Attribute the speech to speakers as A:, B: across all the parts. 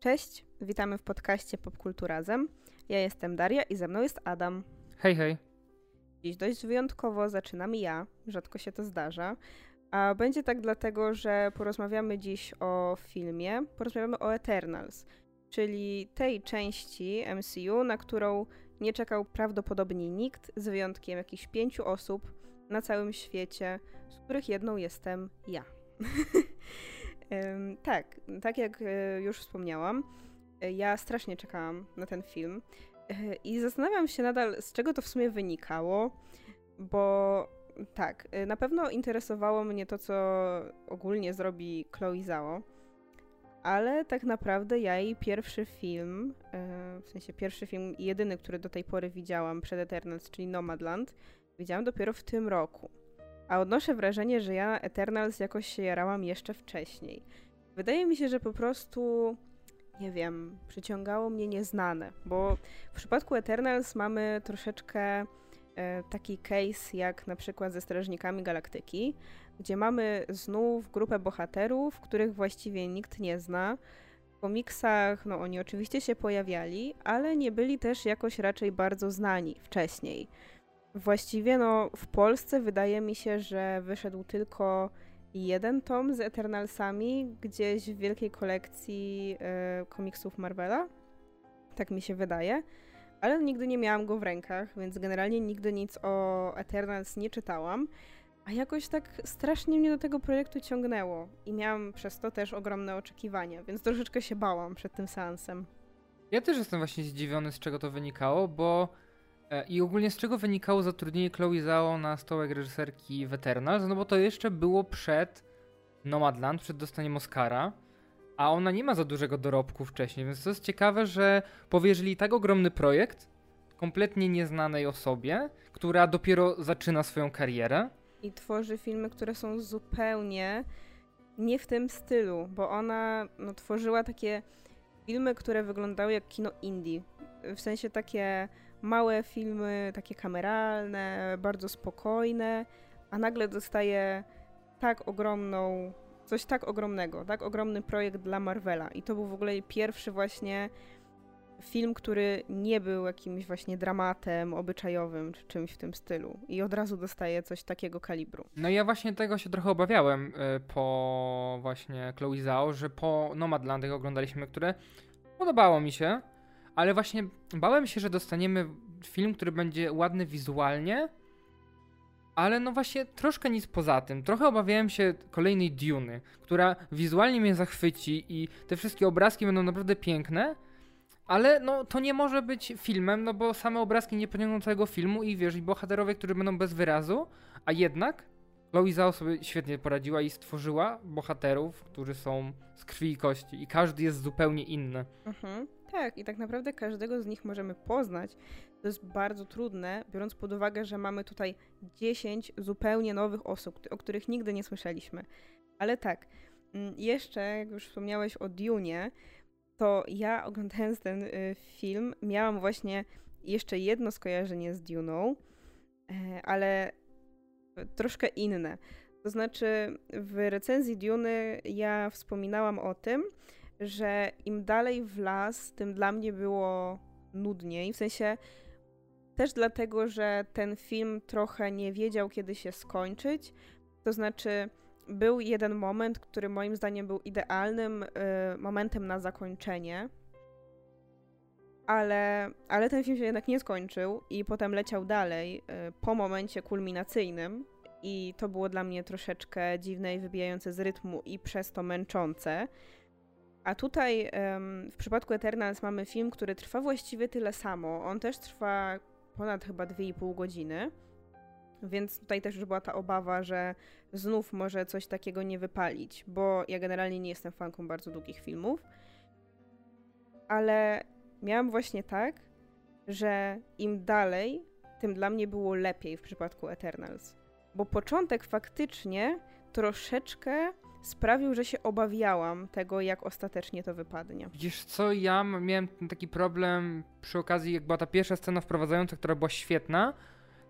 A: Cześć, witamy w podcaście Popkulturazem. Ja jestem Daria i ze mną jest Adam.
B: Hej, hej.
A: Dziś dość wyjątkowo zaczynam ja, rzadko się to zdarza. A będzie tak dlatego, że porozmawiamy dziś o filmie, porozmawiamy o Eternals, czyli tej części MCU, na którą nie czekał prawdopodobnie nikt, z wyjątkiem jakichś pięciu osób na całym świecie, z których jedną jestem ja. tak, tak jak e, już wspomniałam, e, ja strasznie czekałam na ten film e, i zastanawiam się nadal, z czego to w sumie wynikało, bo tak, na pewno interesowało mnie to, co ogólnie zrobi Chloe Zhao, ale tak naprawdę ja jej pierwszy film, w sensie pierwszy film i jedyny, który do tej pory widziałam przed Eternals, czyli Nomadland, widziałam dopiero w tym roku. A odnoszę wrażenie, że ja na Eternals jakoś się jarałam jeszcze wcześniej. Wydaje mi się, że po prostu, nie wiem, przyciągało mnie nieznane, bo w przypadku Eternals mamy troszeczkę e, taki case jak na przykład ze Strażnikami Galaktyki, gdzie mamy znów grupę bohaterów, których właściwie nikt nie zna. W komiksach, no oni oczywiście się pojawiali, ale nie byli też jakoś raczej bardzo znani wcześniej. Właściwie no w Polsce wydaje mi się, że wyszedł tylko jeden tom z Eternalsami gdzieś w wielkiej kolekcji y, komiksów Marvela. Tak mi się wydaje. Ale nigdy nie miałam go w rękach, więc generalnie nigdy nic o Eternals nie czytałam. A jakoś tak strasznie mnie do tego projektu ciągnęło i miałam przez to też ogromne oczekiwania, więc troszeczkę się bałam przed tym seansem.
B: Ja też jestem właśnie zdziwiony, z czego to wynikało, bo I ogólnie z czego wynikało zatrudnienie Chloe Zhao na stołek reżyserki w Eternals? No bo to jeszcze było przed Nomadland, przed dostaniem Oscara, a ona nie ma za dużego dorobku wcześniej, więc to jest ciekawe, że powierzyli tak ogromny projekt kompletnie nieznanej osobie, która dopiero zaczyna swoją karierę.
A: I tworzy filmy, które są zupełnie nie w tym stylu, bo ona no, tworzyła takie filmy, które wyglądały jak kino indie. W sensie takie małe filmy, takie kameralne, bardzo spokojne, a nagle dostaje tak ogromną, coś tak ogromnego, tak ogromny projekt dla Marvela. I to był w ogóle pierwszy właśnie film, który nie był jakimś właśnie dramatem obyczajowym czy czymś w tym stylu. I od razu dostaje coś takiego kalibru.
B: No ja właśnie tego się trochę obawiałem y, po właśnie Chloe Zhao, że po Nomadland, jak oglądaliśmy, które podobało mi się, ale właśnie bałem się, że dostaniemy film, który będzie ładny wizualnie, ale no właśnie troszkę nic poza tym. Trochę obawiałem się kolejnej Duny, która wizualnie mnie zachwyci i te wszystkie obrazki będą naprawdę piękne, ale no to nie może być filmem, no bo same obrazki nie pociągną całego filmu i wiesz, i bohaterowie, którzy będą bez wyrazu, a jednak Chloe Zhao sobie świetnie poradziła i stworzyła bohaterów, którzy są z krwi i kości i każdy jest zupełnie inny.
A: Mhm. Tak, i tak naprawdę każdego z nich możemy poznać. To jest bardzo trudne, biorąc pod uwagę, że mamy tutaj 10 zupełnie nowych osób, o których nigdy nie słyszeliśmy. Ale tak, mm, jeszcze, jak już wspomniałeś o Dune, to ja oglądając ten y, film miałam właśnie jeszcze jedno skojarzenie z Duną, e, ale troszkę inne. To znaczy, w recenzji Duny ja wspominałam o tym, że im dalej w las, tym dla mnie było nudniej. W sensie też dlatego, że ten film trochę nie wiedział, kiedy się skończyć. To znaczy, był jeden moment, który moim zdaniem był idealnym y, momentem na zakończenie. Ale, ale ten film się jednak nie skończył i potem leciał dalej y, po momencie kulminacyjnym. I to było dla mnie troszeczkę dziwne i wybijające z rytmu i przez to męczące. A tutaj w przypadku Eternals mamy film, który trwa właściwie tyle samo. On też trwa ponad chyba 2,5 godziny. Więc tutaj też już była ta obawa, że znów może coś takiego nie wypalić, bo ja generalnie nie jestem fanką bardzo długich filmów. Ale miałam właśnie tak, że im dalej, tym dla mnie było lepiej w przypadku Eternals. Bo początek faktycznie troszeczkę sprawił, że się obawiałam tego, jak ostatecznie to wypadnie.
B: Widzisz co, ja miałem taki problem przy okazji, jak była ta pierwsza scena wprowadzająca, która była świetna.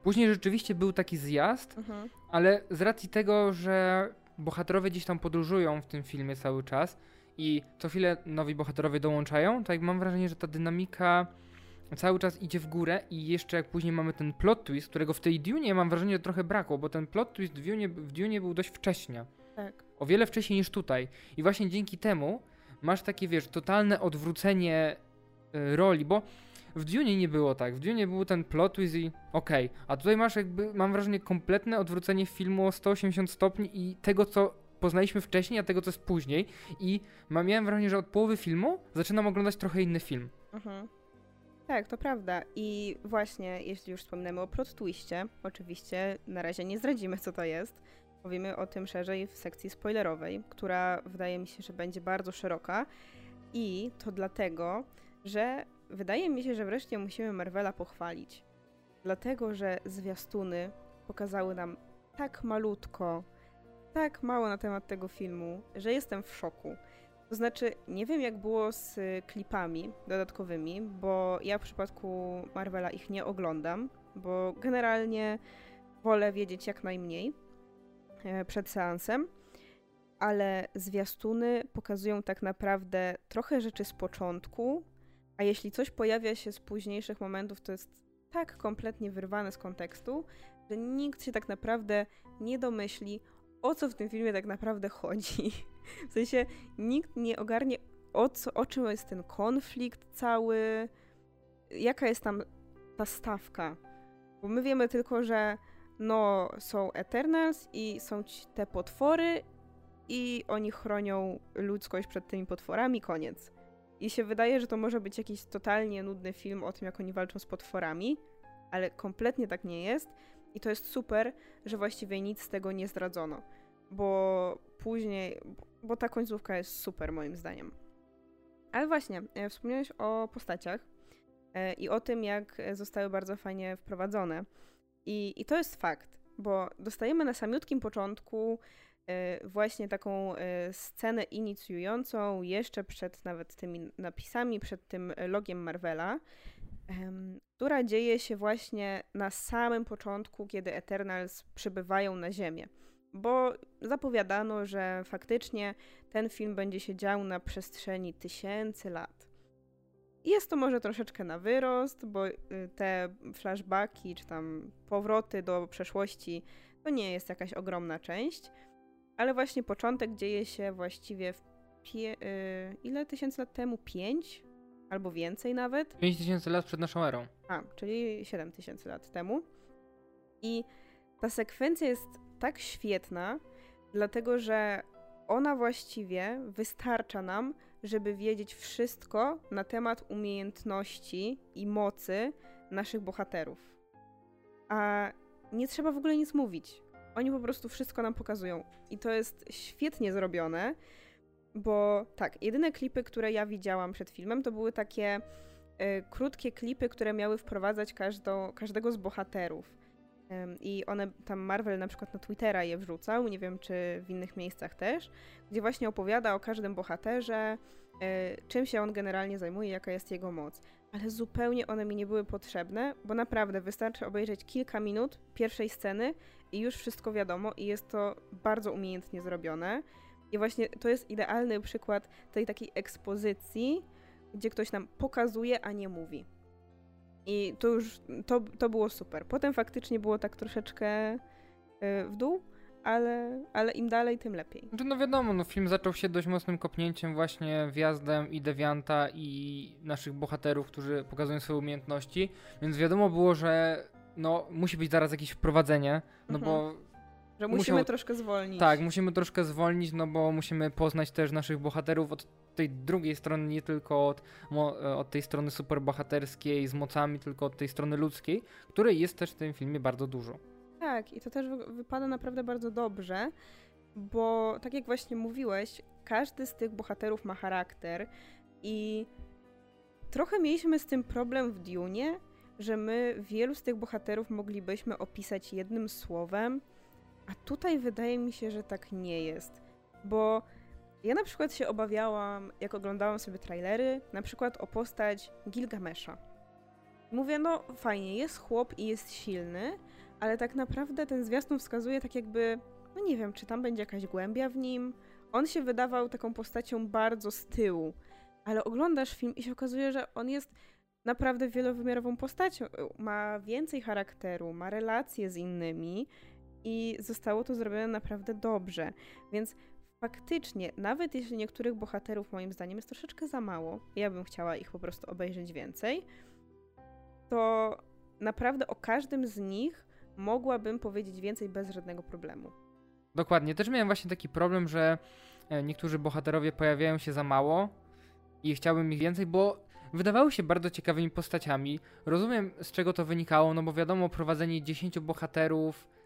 B: Później rzeczywiście był taki zjazd, mhm. ale z racji tego, że bohaterowie gdzieś tam podróżują w tym filmie cały czas i co chwilę nowi bohaterowie dołączają, tak mam wrażenie, że ta dynamika cały czas idzie w górę i jeszcze jak później mamy ten plot twist, którego w tej Dune mam wrażenie, że trochę brakło, bo ten plot twist w Dune, w Dune był dość wcześnie.
A: Tak.
B: O wiele wcześniej niż tutaj. I właśnie dzięki temu masz takie, wiesz, totalne odwrócenie y, roli, bo w Dune nie było tak. W Dune był ten plot twist i okej. Okay. A tutaj masz jakby, mam wrażenie, kompletne odwrócenie filmu o 180 stopni i tego, co poznaliśmy wcześniej, a tego, co jest później. I mam, miałem wrażenie, że od połowy filmu zaczynam oglądać trochę inny film. Mhm.
A: Tak, to prawda. I właśnie, jeśli już wspominamy o plot twistie, oczywiście na razie nie zdradzimy, co to jest. Powiemy o tym szerzej w sekcji spoilerowej, która wydaje mi się, że będzie bardzo szeroka. I to dlatego, że wydaje mi się, że wreszcie musimy Marvela pochwalić. Dlatego, że zwiastuny pokazały nam tak malutko, tak mało na temat tego filmu, że jestem w szoku. To znaczy, nie wiem jak było z klipami dodatkowymi, bo ja w przypadku Marvela ich nie oglądam, bo generalnie wolę wiedzieć jak najmniej przed seansem, ale zwiastuny pokazują tak naprawdę trochę rzeczy z początku, a jeśli coś pojawia się z późniejszych momentów, to jest tak kompletnie wyrwane z kontekstu, że nikt się tak naprawdę nie domyśli, o co w tym filmie tak naprawdę chodzi. W sensie nikt nie ogarnie, o, co, o czym jest ten konflikt cały, jaka jest tam ta stawka. Bo my wiemy tylko, że no, są Eternals i są te potwory i oni chronią ludzkość przed tymi potworami, koniec. I się wydaje, że to może być jakiś totalnie nudny film o tym, jak oni walczą z potworami, ale kompletnie tak nie jest. I to jest super, że właściwie nic z tego nie zdradzono, bo później, bo ta końcówka jest super moim zdaniem. Ale właśnie, e, wspomniałeś o postaciach e, i o tym, jak zostały bardzo fajnie wprowadzone. I, I to jest fakt, bo dostajemy na samiutkim początku e, właśnie taką scenę inicjującą jeszcze przed nawet tymi napisami, przed tym logiem Marvela, która dzieje się właśnie na samym początku, kiedy Eternals przybywają na Ziemię. Bo zapowiadano, że faktycznie ten film będzie się dział na przestrzeni tysięcy lat. Jest to może troszeczkę na wyrost, bo y, te flashbacki czy tam powroty do przeszłości to nie jest jakaś ogromna część, ale właśnie początek dzieje się właściwie w pie- y, ile tysięcy lat temu? Pięć? albo więcej nawet.
B: 5000 lat przed naszą erą.
A: A, czyli 7000 lat temu. I ta sekwencja jest tak świetna, dlatego że ona właściwie wystarcza nam, żeby wiedzieć wszystko na temat umiejętności i mocy naszych bohaterów. A nie trzeba w ogóle nic mówić. Oni po prostu wszystko nam pokazują. I to jest świetnie zrobione. Bo tak, jedyne klipy, które ja widziałam przed filmem, to były takie y, krótkie klipy, które miały wprowadzać każdo, każdego z bohaterów. I one tam Marvel na przykład na Twittera je wrzucał, nie wiem czy w innych miejscach też, gdzie właśnie opowiada o każdym bohaterze, y, czym się on generalnie zajmuje, jaka jest jego moc. Ale zupełnie one mi nie były potrzebne, bo naprawdę wystarczy obejrzeć kilka minut pierwszej sceny i już wszystko wiadomo, i jest to bardzo umiejętnie zrobione. I właśnie to jest idealny przykład tej takiej ekspozycji, gdzie ktoś nam pokazuje, a nie mówi. I to już, to, to było super. Potem faktycznie było tak troszeczkę y, w dół, ale, ale im dalej, tym lepiej.
B: No wiadomo, no film zaczął się dość mocnym kopnięciem właśnie wjazdem i Devianta i naszych bohaterów, którzy pokazują swoje umiejętności, więc wiadomo było, że no musi być zaraz jakieś wprowadzenie, no mhm. bo
A: że musimy Musiał... troszkę zwolnić.
B: Tak, musimy troszkę zwolnić, no bo musimy poznać też naszych bohaterów od tej drugiej strony, nie tylko od, od tej strony superbohaterskiej z mocami, tylko od tej strony ludzkiej, której jest też w tym filmie bardzo dużo.
A: Tak, i to też wypada naprawdę bardzo dobrze, bo tak jak właśnie mówiłeś, każdy z tych bohaterów ma charakter i trochę mieliśmy z tym problem w Dune, że my wielu z tych bohaterów moglibyśmy opisać jednym słowem, a tutaj wydaje mi się, że tak nie jest. Bo ja na przykład się obawiałam, jak oglądałam sobie trailery, na przykład o postać Gilgamesha. Mówię, no fajnie, jest chłop i jest silny, ale tak naprawdę ten zwiastun wskazuje tak jakby, no nie wiem, czy tam będzie jakaś głębia w nim, on się wydawał taką postacią bardzo z tyłu, ale oglądasz film i się okazuje, że on jest naprawdę wielowymiarową postacią. Ma więcej charakteru, ma relacje z innymi i zostało to zrobione naprawdę dobrze. Więc faktycznie, nawet jeśli niektórych bohaterów moim zdaniem jest troszeczkę za mało, ja bym chciała ich po prostu obejrzeć więcej, to naprawdę o każdym z nich mogłabym powiedzieć więcej bez żadnego problemu.
B: Dokładnie. Też miałem właśnie taki problem, że e, niektórzy bohaterowie pojawiają się za mało i chciałbym ich więcej, bo wydawały się bardzo ciekawymi postaciami. Rozumiem z czego to wynikało, no bo wiadomo, prowadzenie 10 bohaterów,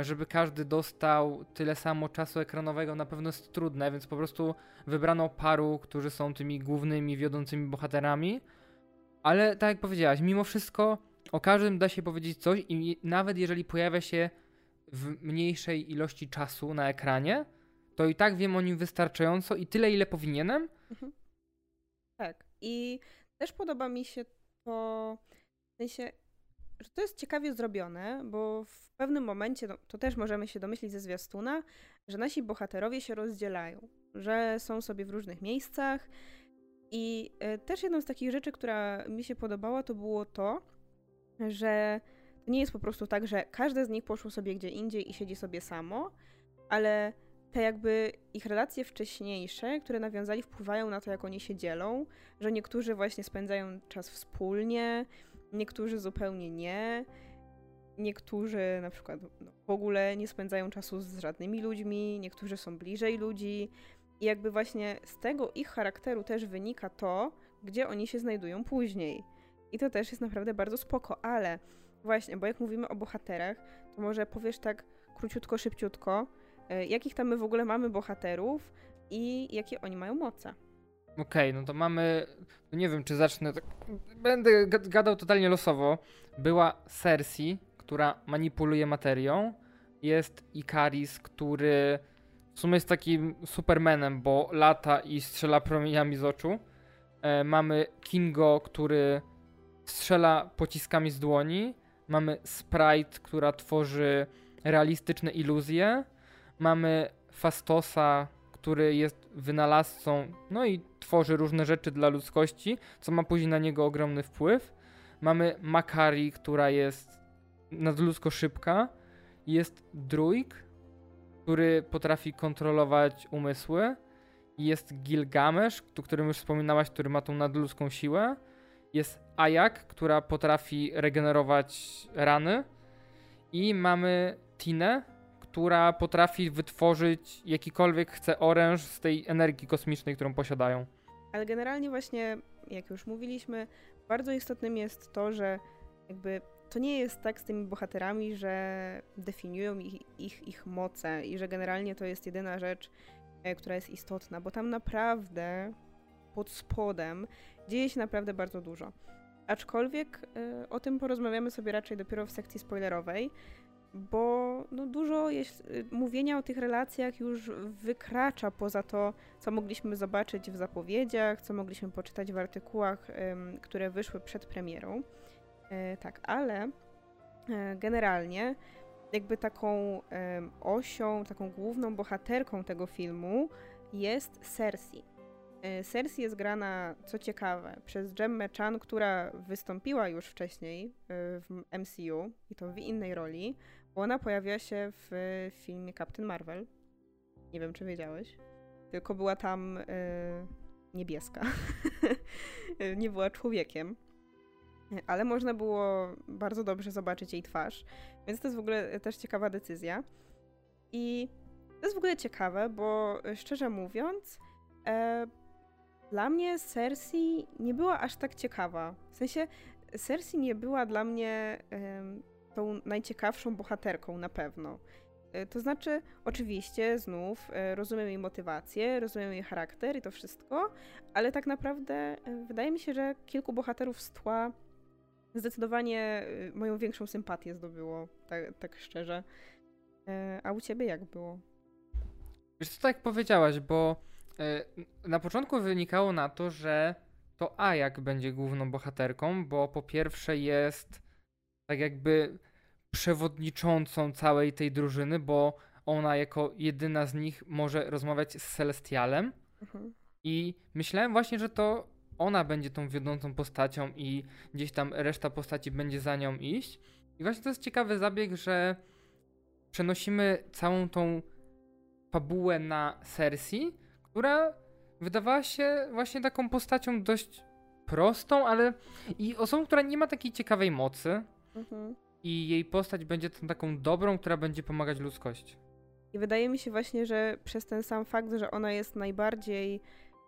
B: żeby każdy dostał tyle samo czasu ekranowego na pewno jest trudne, więc po prostu wybrano paru, którzy są tymi głównymi, wiodącymi bohaterami. Ale tak jak powiedziałaś, mimo wszystko o każdym da się powiedzieć coś i nawet jeżeli pojawia się w mniejszej ilości czasu na ekranie, to i tak wiem o nim wystarczająco i tyle, ile powinienem. Mhm.
A: Tak. I też podoba mi się to, w sensie, to jest ciekawie zrobione, bo w pewnym momencie, no, to też możemy się domyślić ze zwiastuna, że nasi bohaterowie się rozdzielają, że są sobie w różnych miejscach. I y, też jedną z takich rzeczy, która mi się podobała, to było to, że nie jest po prostu tak, że każde z nich poszło sobie gdzie indziej i siedzi sobie samo, ale te jakby ich relacje wcześniejsze, które nawiązali, wpływają na to, jak oni się dzielą, że niektórzy właśnie spędzają czas wspólnie, niektórzy zupełnie nie, niektórzy na przykład no, w ogóle nie spędzają czasu z żadnymi ludźmi, niektórzy są bliżej ludzi i jakby właśnie z tego ich charakteru też wynika to, gdzie oni się znajdują później. I to też jest naprawdę bardzo spoko, ale właśnie, bo jak mówimy o bohaterach, to może powiesz tak króciutko, szybciutko, e, jakich tam my w ogóle mamy bohaterów i jakie oni mają moce.
B: Okej, okay, no to mamy. No nie wiem, czy zacznę. Tak, będę gadał totalnie losowo. Była Cersei, która manipuluje materią. Jest Ikaris, który w sumie jest takim supermanem, bo lata i strzela promieniami z oczu. E, mamy Kingo, który strzela pociskami z dłoni. Mamy Sprite, która tworzy realistyczne iluzje. Mamy Fastosa, który jest wynalazcą, no i tworzy różne rzeczy dla ludzkości, co ma później na niego ogromny wpływ. Mamy Makari, która jest nadludzko szybka. Jest Druid, który potrafi kontrolować umysły. Jest Gilgamesz, o którym już wspominałaś, który ma tą nadludzką siłę. Jest Ajak, która potrafi regenerować rany. I mamy Tinę, która potrafi wytworzyć jakikolwiek chce oręż z tej energii kosmicznej, którą posiadają.
A: Ale generalnie właśnie, jak już mówiliśmy, bardzo istotnym jest to, że jakby to nie jest tak z tymi bohaterami, że definiują ich, ich, ich moce i że generalnie to jest jedyna rzecz, e, która jest istotna, bo tam naprawdę pod spodem dzieje się naprawdę bardzo dużo. Aczkolwiek y, o tym porozmawiamy sobie raczej dopiero w sekcji spoilerowej, bo no, dużo jest, y, mówienia o tych relacjach już wykracza poza to, co mogliśmy zobaczyć w zapowiedziach, co mogliśmy poczytać w artykułach, y, które wyszły przed premierą. E, tak, ale e, generalnie jakby taką osią, taką główną bohaterką tego filmu jest Cersei. E, Cersei jest grana, co ciekawe, przez Gemmę Chan, która wystąpiła już wcześniej w MCU i to w innej roli, ona pojawia się w filmie Captain Marvel. Nie wiem, czy wiedziałeś. Tylko była tam niebieska. Nie była człowiekiem ale można było bardzo dobrze zobaczyć jej twarz, więc to jest w ogóle też ciekawa decyzja. I to jest w ogóle ciekawe, bo szczerze mówiąc, e, dla mnie Cersei nie była aż tak ciekawa. W sensie, Cersei nie była dla mnie e, tą najciekawszą bohaterką na pewno. E, to znaczy, oczywiście, znów e, rozumiem jej motywację, rozumiem jej charakter i to wszystko, ale tak naprawdę e, wydaje mi się, że kilku bohaterów z tła zdecydowanie moją większą sympatię zdobyło, tak, tak szczerze. A u ciebie jak było?
B: Wiesz co, tak powiedziałaś, bo na początku wynikało na to, że to Ajak będzie główną bohaterką, bo po pierwsze jest tak jakby przewodniczącą całej tej drużyny, bo ona jako jedyna z nich może rozmawiać z Celestialem. Mhm. I myślałem właśnie, że to ona będzie tą wiodącą postacią i gdzieś tam reszta postaci będzie za nią iść. I właśnie to jest ciekawy zabieg, że przenosimy całą tą fabułę na Cersei, która wydawała się właśnie taką postacią dość prostą, ale i osobą, która nie ma takiej ciekawej mocy. Mhm. I jej postać będzie tą taką dobrą, która będzie pomagać ludzkości.
A: I wydaje mi się właśnie, że przez ten sam fakt, że ona jest najbardziej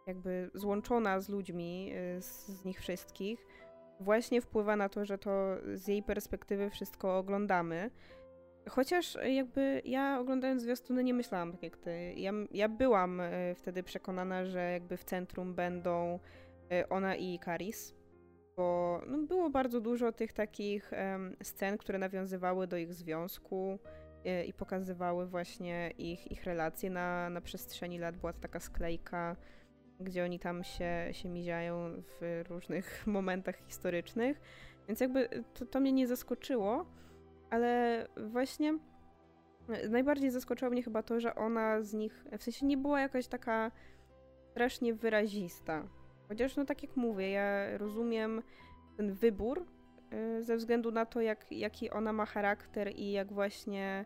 A: jakby złączona z ludźmi, y, z, z nich wszystkich, właśnie wpływa na to, że to z jej perspektywy wszystko oglądamy. Chociaż jakby ja oglądając zwiastuny nie myślałam tak jak ty. Ja, ja byłam y, wtedy przekonana, że jakby w centrum będą y, ona i Karis, bo no, było bardzo dużo tych takich scen, które nawiązywały do ich związku i pokazywały właśnie ich, ich relacje na, na przestrzeni lat. Była taka sklejka gdzie oni tam się, się miziają w różnych momentach historycznych. Więc jakby to, to mnie nie zaskoczyło, ale właśnie najbardziej zaskoczyło mnie chyba to, że ona z nich, w sensie nie była jakaś taka strasznie wyrazista. Chociaż no tak jak mówię, ja rozumiem ten wybór y, ze względu na to, jak, jaki ona ma charakter i jak właśnie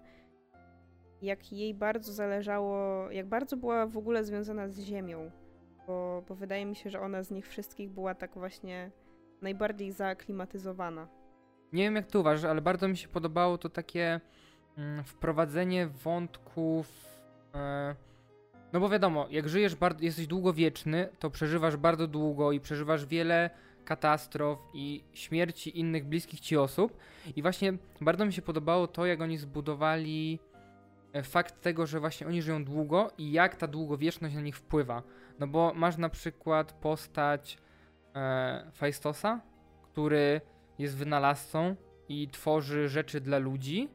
A: jak jej bardzo zależało, jak bardzo była w ogóle związana z ziemią bo, bo wydaje mi się, że ona z nich wszystkich była tak właśnie najbardziej zaaklimatyzowana.
B: Nie wiem jak ty uważasz, ale bardzo mi się podobało to takie mm, wprowadzenie wątków. E, no bo wiadomo, jak żyjesz, bardzo, jesteś długowieczny, to przeżywasz bardzo długo i przeżywasz wiele katastrof i śmierci innych bliskich ci osób. I właśnie bardzo mi się podobało to, jak oni zbudowali e, fakt tego, że właśnie oni żyją długo i jak ta długowieczność na nich wpływa. No bo masz na przykład postać e, Faistosa, który jest wynalazcą i tworzy rzeczy dla ludzi,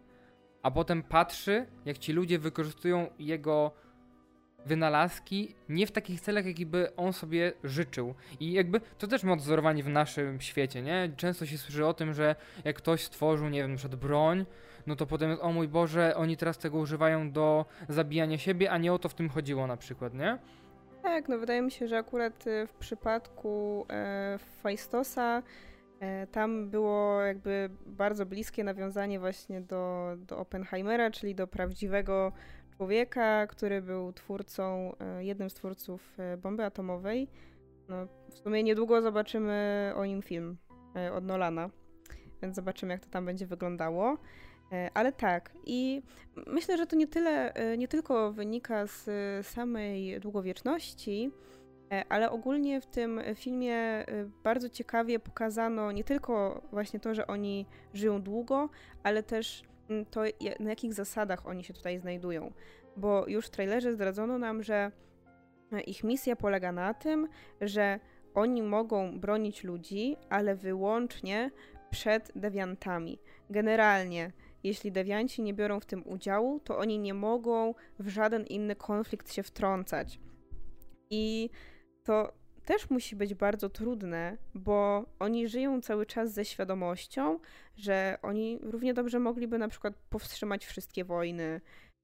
B: a potem patrzy, jak ci ludzie wykorzystują jego wynalazki nie w takich celach, jaki by on sobie życzył. I jakby to też ma odzorowanie w naszym świecie, nie? Często się słyszy o tym, że jak ktoś stworzył, nie wiem, na broń, no to potem o mój Boże, oni teraz tego używają do zabijania siebie, a nie o to w tym chodziło na przykład, nie?
A: Tak, no wydaje mi się, że akurat y, w przypadku e, Faistosa e, tam było jakby bardzo bliskie nawiązanie właśnie do, do Oppenheimera, czyli do prawdziwego człowieka, który był twórcą, e, jednym z twórców e, bomby atomowej. No, w sumie niedługo zobaczymy o nim film e, od Nolana, więc zobaczymy, jak to tam będzie wyglądało. Ale tak, i myślę, że to nie tyle, nie tylko wynika z samej długowieczności, ale ogólnie w tym filmie bardzo ciekawie pokazano nie tylko właśnie to, że oni żyją długo, ale też to, na jakich zasadach oni się tutaj znajdują. Bo już w trailerze zdradzono nam, że ich misja polega na tym, że oni mogą bronić ludzi, ale wyłącznie przed dewiantami. Generalnie jeśli dewianci nie biorą w tym udziału, to oni nie mogą w żaden inny konflikt się wtrącać. I to też musi być bardzo trudne, bo oni żyją cały czas ze świadomością, że oni równie dobrze mogliby na przykład powstrzymać wszystkie wojny,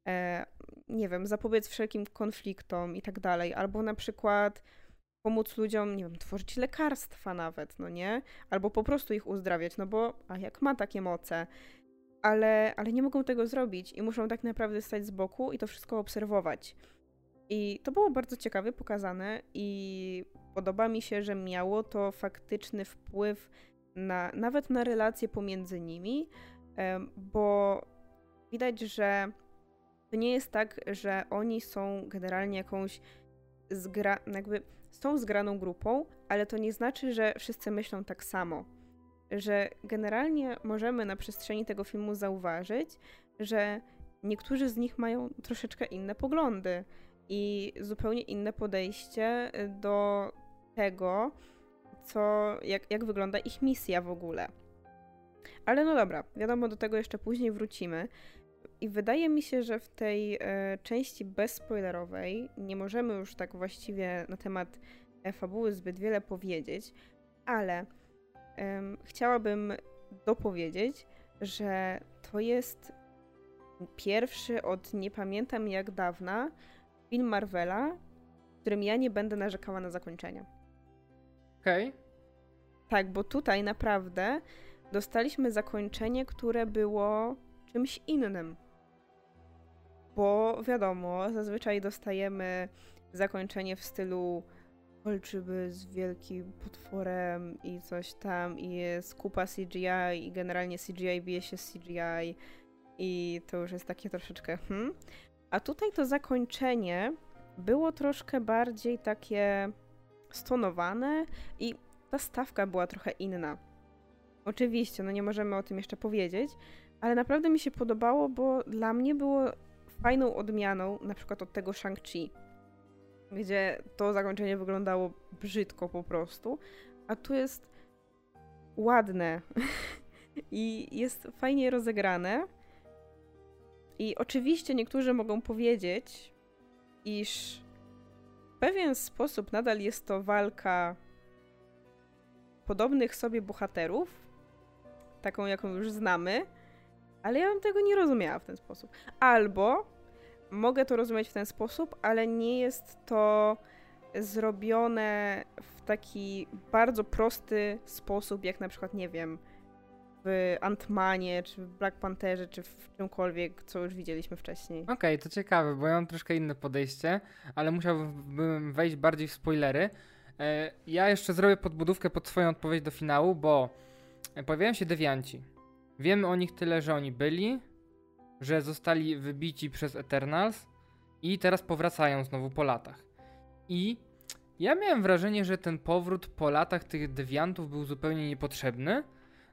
A: e, nie wiem, zapobiec wszelkim konfliktom i tak dalej, albo na przykład pomóc ludziom, nie wiem, tworzyć lekarstwa nawet, no nie? Albo po prostu ich uzdrawiać, no bo a jak ma takie moce? ale, ale nie mogą tego zrobić i muszą tak naprawdę stać z boku i to wszystko obserwować. I to było bardzo ciekawie pokazane i podoba mi się, że miało to faktyczny wpływ na, nawet na relacje pomiędzy nimi, bo widać, że to nie jest tak, że oni są generalnie jakąś zgra, jakby są zgraną grupą, ale to nie znaczy, że wszyscy myślą tak samo. Że generalnie możemy na przestrzeni tego filmu zauważyć, że niektórzy z nich mają troszeczkę inne poglądy i zupełnie inne podejście do tego, co, jak, jak wygląda ich misja w ogóle. Ale no dobra, wiadomo, do tego jeszcze później wrócimy. I wydaje mi się, że w tej e, części bezspoilerowej nie możemy już tak właściwie na temat e, fabuły zbyt wiele powiedzieć, ale chciałabym dopowiedzieć, że to jest pierwszy od nie pamiętam jak dawna film Marvela, w którym ja nie będę narzekała na zakończenie.
B: Okej. Okay.
A: Tak, bo tutaj naprawdę dostaliśmy zakończenie, które było czymś innym. Bo wiadomo, zazwyczaj dostajemy zakończenie w stylu walczymy z wielkim potworem i coś tam i jest kupa CGI i generalnie CGI bije się z CGI i to już jest takie troszeczkę hmm. A tutaj to zakończenie było troszkę bardziej takie stonowane i ta stawka była trochę inna. Oczywiście, no nie możemy o tym jeszcze powiedzieć, ale naprawdę mi się podobało, bo dla mnie było fajną odmianą na przykład od tego Shang-Chi, gdzie to zakończenie wyglądało brzydko po prostu, a tu jest ładne i jest fajnie rozegrane. I oczywiście niektórzy mogą powiedzieć, iż w pewien sposób nadal jest to walka podobnych sobie bohaterów, taką jaką już znamy, ale ja bym tego nie rozumiała w ten sposób. Albo mogę to rozumieć w ten sposób, ale nie jest to zrobione w taki bardzo prosty sposób, jak na przykład, nie wiem, w Ant-Manie, czy w Black Pantherze, czy w czymkolwiek, co już widzieliśmy wcześniej.
B: Okej, okay, to ciekawe, bo ja mam troszkę inne podejście, ale musiałbym wejść bardziej w spoilery. E, ja jeszcze zrobię podbudówkę pod swoją odpowiedź do finału, bo pojawiają się dewianci. Wiemy o nich tyle, że oni byli, że zostali wybici przez Eternals i teraz powracają znowu po latach. I ja miałem wrażenie, że ten powrót po latach tych dewiantów był zupełnie niepotrzebny,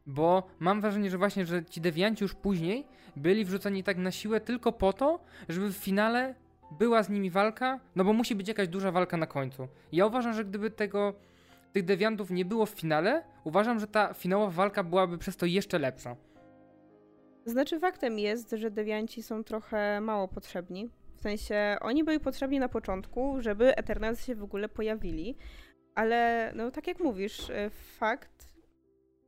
B: bo mam wrażenie, że właśnie, że ci dewianci już później byli wrzuceni tak na siłę tylko po to, żeby w finale była z nimi walka, no bo musi być jakaś duża walka na końcu. Ja uważam, że gdyby tego tych dewiantów nie było w finale, uważam, że ta finałowa walka byłaby przez to jeszcze lepsza.
A: Znaczy faktem jest, że dewianci są trochę mało potrzebni. W sensie oni byli potrzebni na początku, żeby Eternals się w ogóle pojawili, ale no tak jak mówisz, y, fakt,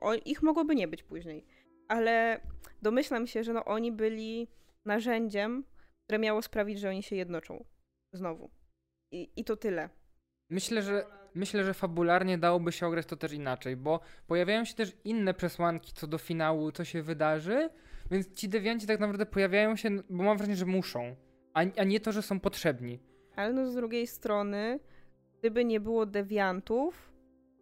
A: o, ich mogłoby nie być później. Ale domyślam się, że no oni byli narzędziem, które miało sprawić, że oni się jednoczą. Znowu. I, i to tyle.
B: Myślę, że myślę, że fabularnie dałoby się ograć to też inaczej, bo pojawiają się też inne przesłanki co do finału, co się wydarzy, więc ci dewianci tak naprawdę pojawiają się, bo mam wrażenie, że muszą, a, a nie to, że są potrzebni.
A: Ale no z drugiej strony, gdyby nie było dewiantów,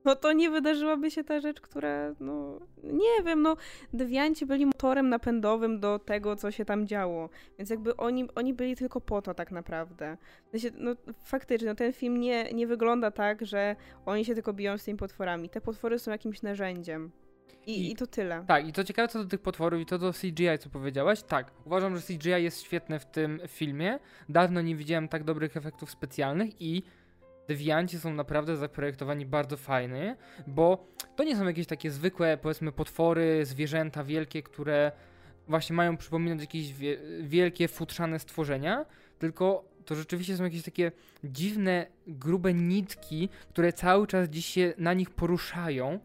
A: no to nie wydarzyłaby się ta rzecz, która, no, nie wiem, no, dewianci byli motorem napędowym do tego, co się tam działo. Więc jakby oni, oni byli tylko po to tak naprawdę. no, faktycznie, no, ten film nie, nie wygląda tak, że oni się tylko biją z tymi potworami. Te potwory są jakimś narzędziem. I, I, I, to tyle.
B: Tak, i to ciekawe co do tych potworów i to do CGI, co powiedziałaś. Tak, uważam, że CGI jest świetne w tym filmie. Dawno nie widziałem tak dobrych efektów specjalnych i dewianci są naprawdę zaprojektowani bardzo fajnie, bo to nie są jakieś takie zwykłe, powiedzmy, potwory, zwierzęta wielkie, które właśnie mają przypominać jakieś wie wielkie, futrzane stworzenia, tylko to rzeczywiście są jakieś takie dziwne, grube nitki, które cały czas dziś się na nich poruszają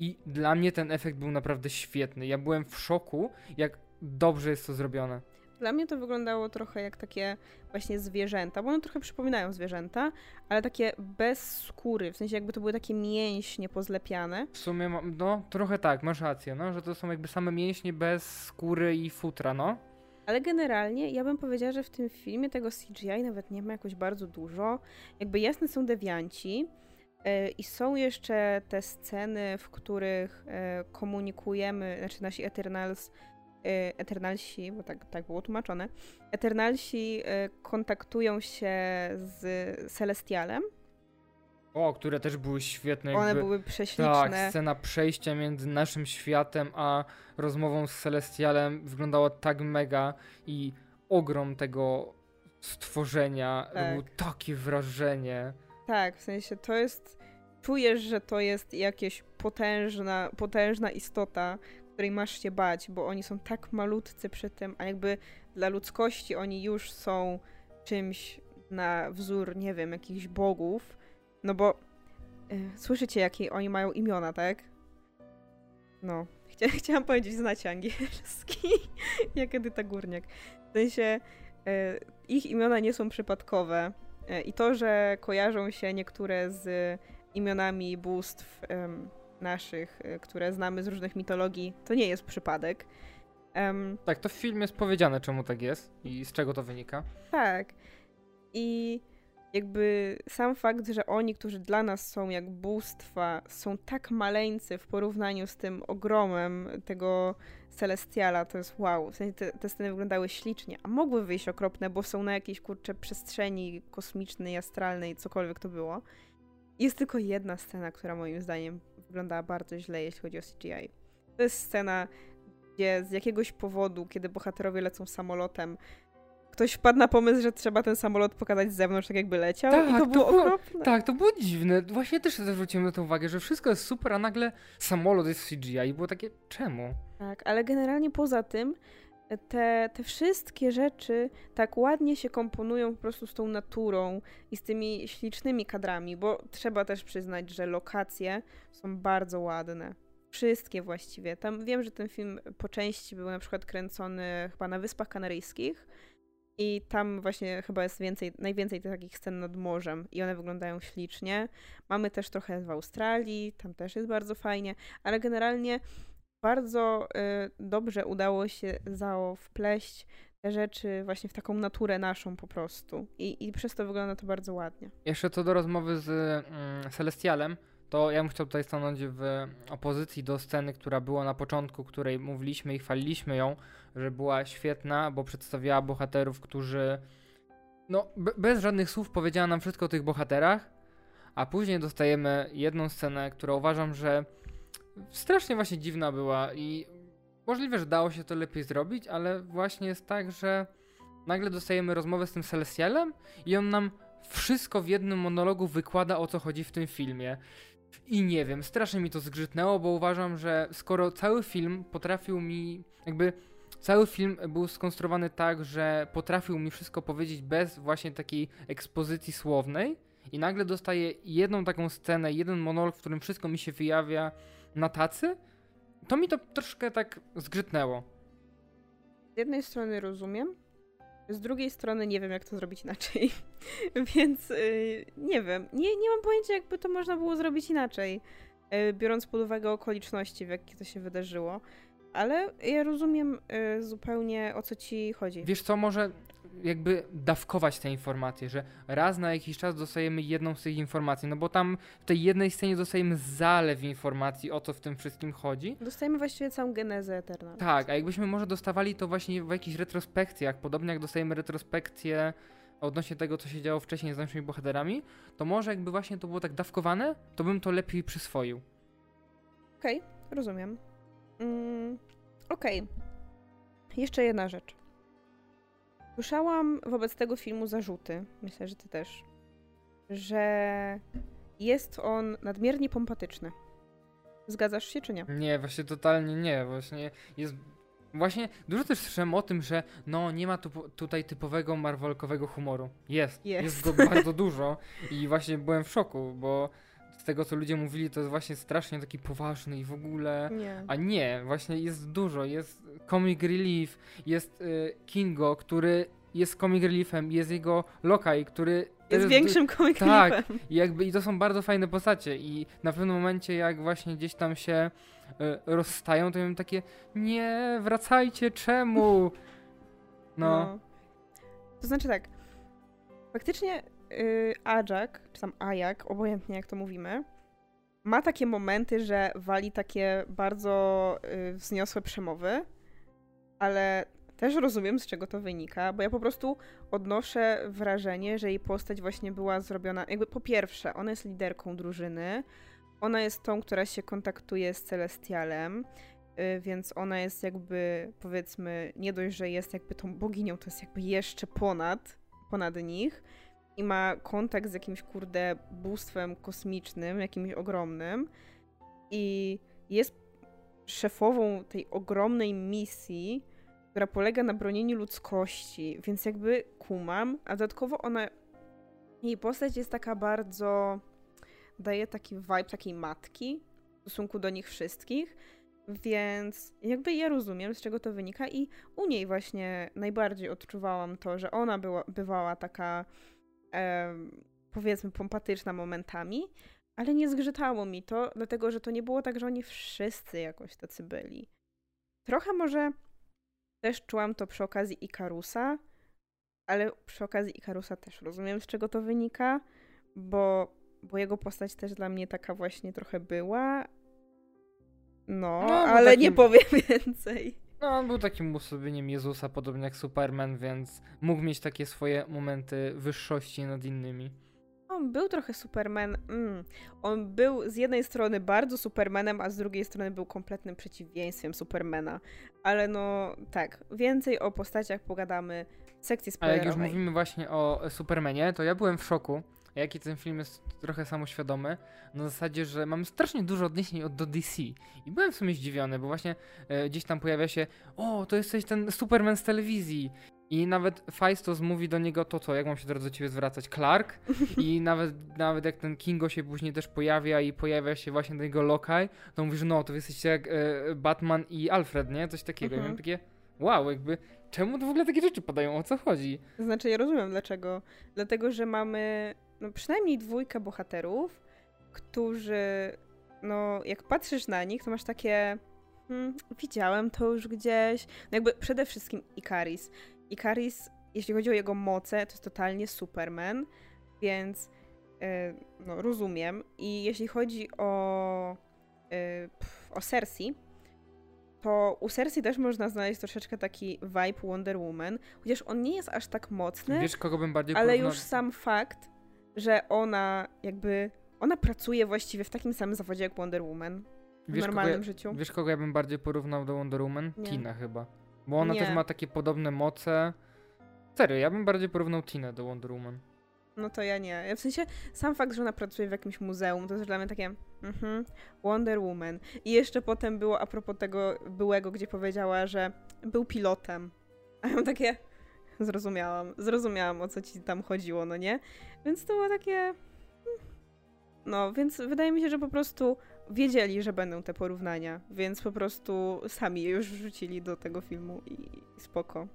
B: i dla mnie ten efekt był naprawdę świetny. Ja byłem w szoku, jak dobrze jest to zrobione.
A: Dla mnie to wyglądało trochę jak takie właśnie zwierzęta, bo one trochę przypominają zwierzęta, ale takie bez skóry, w sensie jakby to były takie mięśnie pozlepiane.
B: W sumie, no trochę tak, masz rację, no, że to są jakby same mięśnie bez skóry i futra, no.
A: Ale generalnie ja bym powiedziała, że w tym filmie tego CGI nawet nie ma jakoś bardzo dużo. Jakby jasne są dewianci, e, i są jeszcze te sceny, w których e, komunikujemy, znaczy nasi Eternals Eternalsi, bo tak, tak było tłumaczone, Eternalsi y, kontaktują się z Celestialem.
B: O, które też były świetne.
A: One
B: jakby,
A: były prześliczne.
B: Tak, scena przejścia między naszym światem a rozmową z Celestialem wyglądała tak mega i ogrom tego stworzenia tak. robił takie wrażenie.
A: Tak, w sensie to jest czujesz, że to jest jakieś potężna, potężna istota, której masz się bać, bo oni są tak malutcy przy tym, a jakby dla ludzkości oni już są czymś na wzór, nie wiem, jakichś bogów. No bo y, słyszycie, jakie oni mają imiona, tak? No, Chcia, chciałam powiedzieć, znacie angielski, jak Edyta Górniak. sensie e, ich imiona nie są przypadkowe. E, I to, że kojarzą się niektóre z imionami bóstw naszych, e, które znamy z różnych mitologii, to nie jest przypadek.
B: Um, tak, to w filmie jest powiedziane, czemu tak jest i z czego to wynika.
A: Tak. I jakby sam fakt, że oni, którzy dla nas są jak bóstwa, są tak maleńcy w porównaniu z tym ogromem tego Celestiala, to jest wow. W sensie te, te sceny wyglądały ślicznie, a mogły wyjść okropne, bo są na jakiejś kurcze przestrzeni kosmicznej, astralnej, cokolwiek to było. Jest tylko jedna scena, która moim zdaniem wyglądała bardzo źle, jeśli chodzi o CGI. To jest scena, gdzie z jakiegoś powodu, kiedy bohaterowie lecą samolotem, ktoś wpadł na pomysł, że trzeba ten samolot pokazać z zewnątrz, tak jakby leciał tak, i to, to było, było okropne.
B: Tak, to było dziwne. Właśnie też zwróciłem na to uwagę, że wszystko jest super, a nagle samolot jest w CGI i było takie, czemu?
A: Tak, ale generalnie poza tym te, te wszystkie rzeczy tak ładnie się komponują po prostu z tą naturą i z tymi ślicznymi kadrami, bo trzeba też przyznać, że lokacje są bardzo ładne. Wszystkie właściwie. Tam wiem, że ten film po części był na przykład kręcony chyba na Wyspach Kanaryjskich, i tam właśnie chyba jest więcej, najwięcej takich scen nad morzem i one wyglądają ślicznie. Mamy też trochę w Australii, tam też jest bardzo fajnie, ale generalnie bardzo y, dobrze udało się Zao wpleść te rzeczy właśnie w taką naturę naszą po prostu. I, i przez to wygląda to bardzo ładnie.
B: Jeszcze co do rozmowy z mm, Celestialem, to ja bym chciał tutaj stanąć w opozycji do sceny, która była na początku, której mówiliśmy i chwaliliśmy ją, że była świetna, bo przedstawiała bohaterów, którzy no bez żadnych słów powiedziała nam wszystko o tych bohaterach, a później dostajemy jedną scenę, która uważam, że strasznie właśnie dziwna była i możliwe, że dało się to lepiej zrobić, ale właśnie jest tak, że nagle dostajemy rozmowę z tym Celestialem i on nam wszystko w jednym monologu wykłada o co chodzi w tym filmie. I nie wiem, strasznie mi to zgrzytnęło, bo uważam, że skoro cały film potrafił mi, jakby cały film był skonstruowany tak, że potrafił mi wszystko powiedzieć bez właśnie takiej ekspozycji słownej, i nagle dostaję jedną taką scenę, jeden monolog, w którym wszystko mi się wyjawia na tacy, to mi to troszkę tak zgrzytnęło.
A: Z jednej strony rozumiem, z drugiej strony nie wiem, jak to zrobić inaczej. Więc yy, nie wiem. Nie, nie mam pojęcia, jakby to można było zrobić inaczej, yy, biorąc pod uwagę okoliczności, w jakich to się wydarzyło. Ale ja rozumiem yy, zupełnie o co ci chodzi.
B: Wiesz co, może jakby dawkować te informacje, że raz na jakiś czas dostajemy jedną z tych informacji, no bo tam w tej jednej scenie dostajemy zalew informacji o co w tym wszystkim chodzi.
A: Dostajemy właściwie całą genezę Eternal.
B: Tak, a jakbyśmy może dostawali to właśnie w jakichś retrospekcjach, podobnie jak dostajemy retrospekcje odnośnie tego, co się działo wcześniej z naszymi bohaterami, to może jakby właśnie to było tak dawkowane, to bym to lepiej przyswoił.
A: Okej, okay, rozumiem. Mm, Okej. Okay. Jeszcze jedna rzecz. Słyszałam wobec tego filmu zarzuty, myślę, że ty też, że jest on nadmiernie pompatyczny. Zgadzasz się, czy nie?
B: Nie, właśnie totalnie nie. Właśnie jest. Właśnie dużo też słyszałem o tym, że no nie ma tu, tutaj typowego marvelkowego humoru. Jest. Jest, jest go bardzo dużo i właśnie byłem w szoku, bo z tego co ludzie mówili, to jest właśnie strasznie taki poważny i w ogóle. Nie. A nie, właśnie jest dużo. Jest comic relief, jest y, Kingo, który jest comic reliefem, jest jego lokaj, który
A: jest większym comic
B: tak, reliefem. I jakby i to są bardzo fajne postacie i na pewnym momencie jak właśnie gdzieś tam się y, rozstają, to mam takie nie, wracajcie, czemu? No. no.
A: To znaczy tak. Faktycznie yy, Ajak, czy tam Ajak, obojętnie jak to mówimy, ma takie momenty, że wali takie bardzo yy, wzniosłe przemowy, ale też rozumiem, z czego to wynika, bo ja po prostu odnoszę wrażenie, że jej postać właśnie była zrobiona. Jakby po pierwsze, ona jest liderką drużyny, ona jest tą, która się kontaktuje z Celestialem, yy, więc ona jest jakby, powiedzmy, nie dość, że jest jakby tą boginią, to jest jakby jeszcze ponad, ponad nich i ma kontakt z jakimś, kurde, bóstwem kosmicznym, jakimś ogromnym i jest szefową tej ogromnej misji, która polega na bronieniu ludzkości, więc jakby kumam, a dodatkowo ona, jej postać jest taka bardzo, daje taki vibe takiej matki w stosunku do nich wszystkich Więc jakby ja rozumiem, z czego to wynika, i u niej właśnie najbardziej odczuwałam to, że ona była, bywała taka, e, powiedzmy, pompatyczna momentami, ale nie zgrzytało mi to, dlatego że to nie było tak, że oni wszyscy jakoś tacy byli. Trochę może też czułam to przy okazji Ikarusa, ale przy okazji Ikarusa też rozumiem, z czego to wynika, bo, bo jego postać też dla mnie taka właśnie trochę była. No, no ale takim... nie powiem więcej.
B: No, on był takim uosobieniem Jezusa, podobnie jak Superman, więc mógł mieć takie swoje momenty wyższości nad innymi.
A: On był trochę Superman. Mm. On był z jednej strony bardzo Supermanem, a z drugiej strony był kompletnym przeciwieństwem Supermana. Ale no tak, więcej o postaciach pogadamy w sekcji spoilerowej.
B: Ale jak już mówimy właśnie o Supermanie, to ja byłem w szoku, jaki ten film jest trochę samoświadomy, na zasadzie, że mamy strasznie dużo odniesień od do DC. I byłem w sumie zdziwiony, bo właśnie e, gdzieś tam pojawia się, o, to jesteś ten Superman z telewizji. I nawet Faistos mówi do niego to co, jak mam się teraz do ciebie zwracać, Clark? I nawet, nawet jak ten Kingo się później też pojawia i pojawia się właśnie do niego Lokaj, to mówisz, no to jesteście jak e, Batman i Alfred, nie? Coś takiego. Mhm. I takie, wow, jakby czemu to w ogóle takie rzeczy padają? O co chodzi?
A: Znaczy, ja rozumiem dlaczego. Dlatego, że mamy no, przynajmniej dwójkę bohaterów, którzy, no, jak patrzysz na nich, to masz takie. Hmm, widziałem to już gdzieś. No jakby przede wszystkim Ikaris. Ikaris, jeśli chodzi o jego moce, to jest totalnie Superman, więc yy, no, rozumiem. I jeśli chodzi o, yy, o Cersei, to u Cersei też można znaleźć troszeczkę taki vibe Wonder Woman, chociaż on nie jest aż tak mocny.
B: Wiesz, kogo bym bardziej
A: Ale już sam fakt, że ona jakby. Ona pracuje właściwie w takim samym zawodzie jak Wonder Woman w wiesz, normalnym
B: ja,
A: życiu.
B: Wiesz, kogo ja bym bardziej porównał do Wonder Woman? Nie. Tina chyba. Bo ona nie. też ma takie podobne moce. Serio, ja bym bardziej porównał Tinę do Wonder Woman.
A: No to ja nie. W sensie, sam fakt, że ona pracuje w jakimś muzeum, to jest dla mnie takie mhm, Wonder Woman. I jeszcze potem było a propos tego byłego, gdzie powiedziała, że był pilotem. A ja mam takie, zrozumiałam, zrozumiałam o co ci tam chodziło, no nie? Więc to było takie... Hmm. No, więc wydaje mi się, że po prostu wiedzieli, że będą te porównania, więc po prostu sami je już wrzucili do tego filmu i spoko.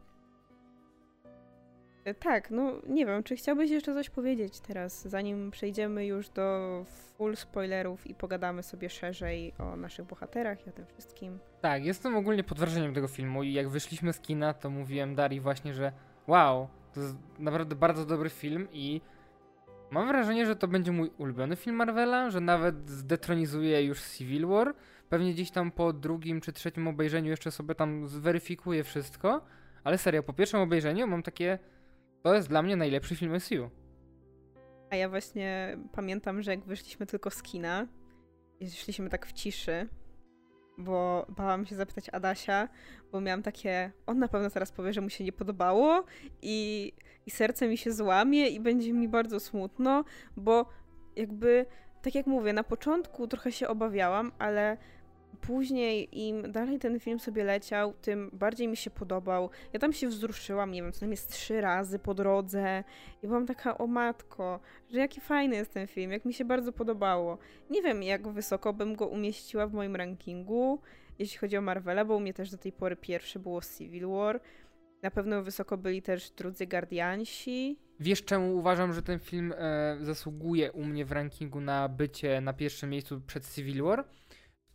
A: E, tak, no nie wiem, czy chciałbyś jeszcze coś powiedzieć teraz, zanim przejdziemy już do full spoilerów i pogadamy sobie szerzej o naszych bohaterach i o tym wszystkim.
B: Tak, jestem ogólnie pod wrażeniem tego filmu i jak wyszliśmy z kina, to mówiłem Dari właśnie, że wow, to jest naprawdę bardzo dobry film i mam wrażenie, że to będzie mój ulubiony film Marvela, że nawet zdetronizuje już Civil War. Pewnie gdzieś tam po drugim czy trzecim obejrzeniu jeszcze sobie tam zweryfikuję wszystko, ale serio, po pierwszym obejrzeniu mam takie to jest dla mnie najlepszy film MCU.
A: A ja właśnie pamiętam, że jak wyszliśmy tylko z kina i szliśmy tak w ciszy, bo bałam się zapytać Adasia, bo miałam takie, on na pewno teraz powie, że mu się nie podobało i, i serce mi się złamie i będzie mi bardzo smutno, bo jakby, tak jak mówię, na początku trochę się obawiałam, ale później im dalej ten film sobie leciał, tym bardziej mi się podobał. Ja tam się wzruszyłam, nie wiem, co najmniej trzy razy po drodze i byłam taka, o matko, że jaki fajny jest ten film, jak mi się bardzo podobało. Nie wiem, jak wysoko bym go umieściła w moim rankingu, jeśli chodzi o Marvela, bo u mnie też do tej pory pierwszy było Civil War. Na pewno wysoko byli też drudzy Guardiansi.
B: Wiesz, czemu uważam, że ten film e, zasługuje u mnie w rankingu na bycie na pierwszym miejscu przed Civil War?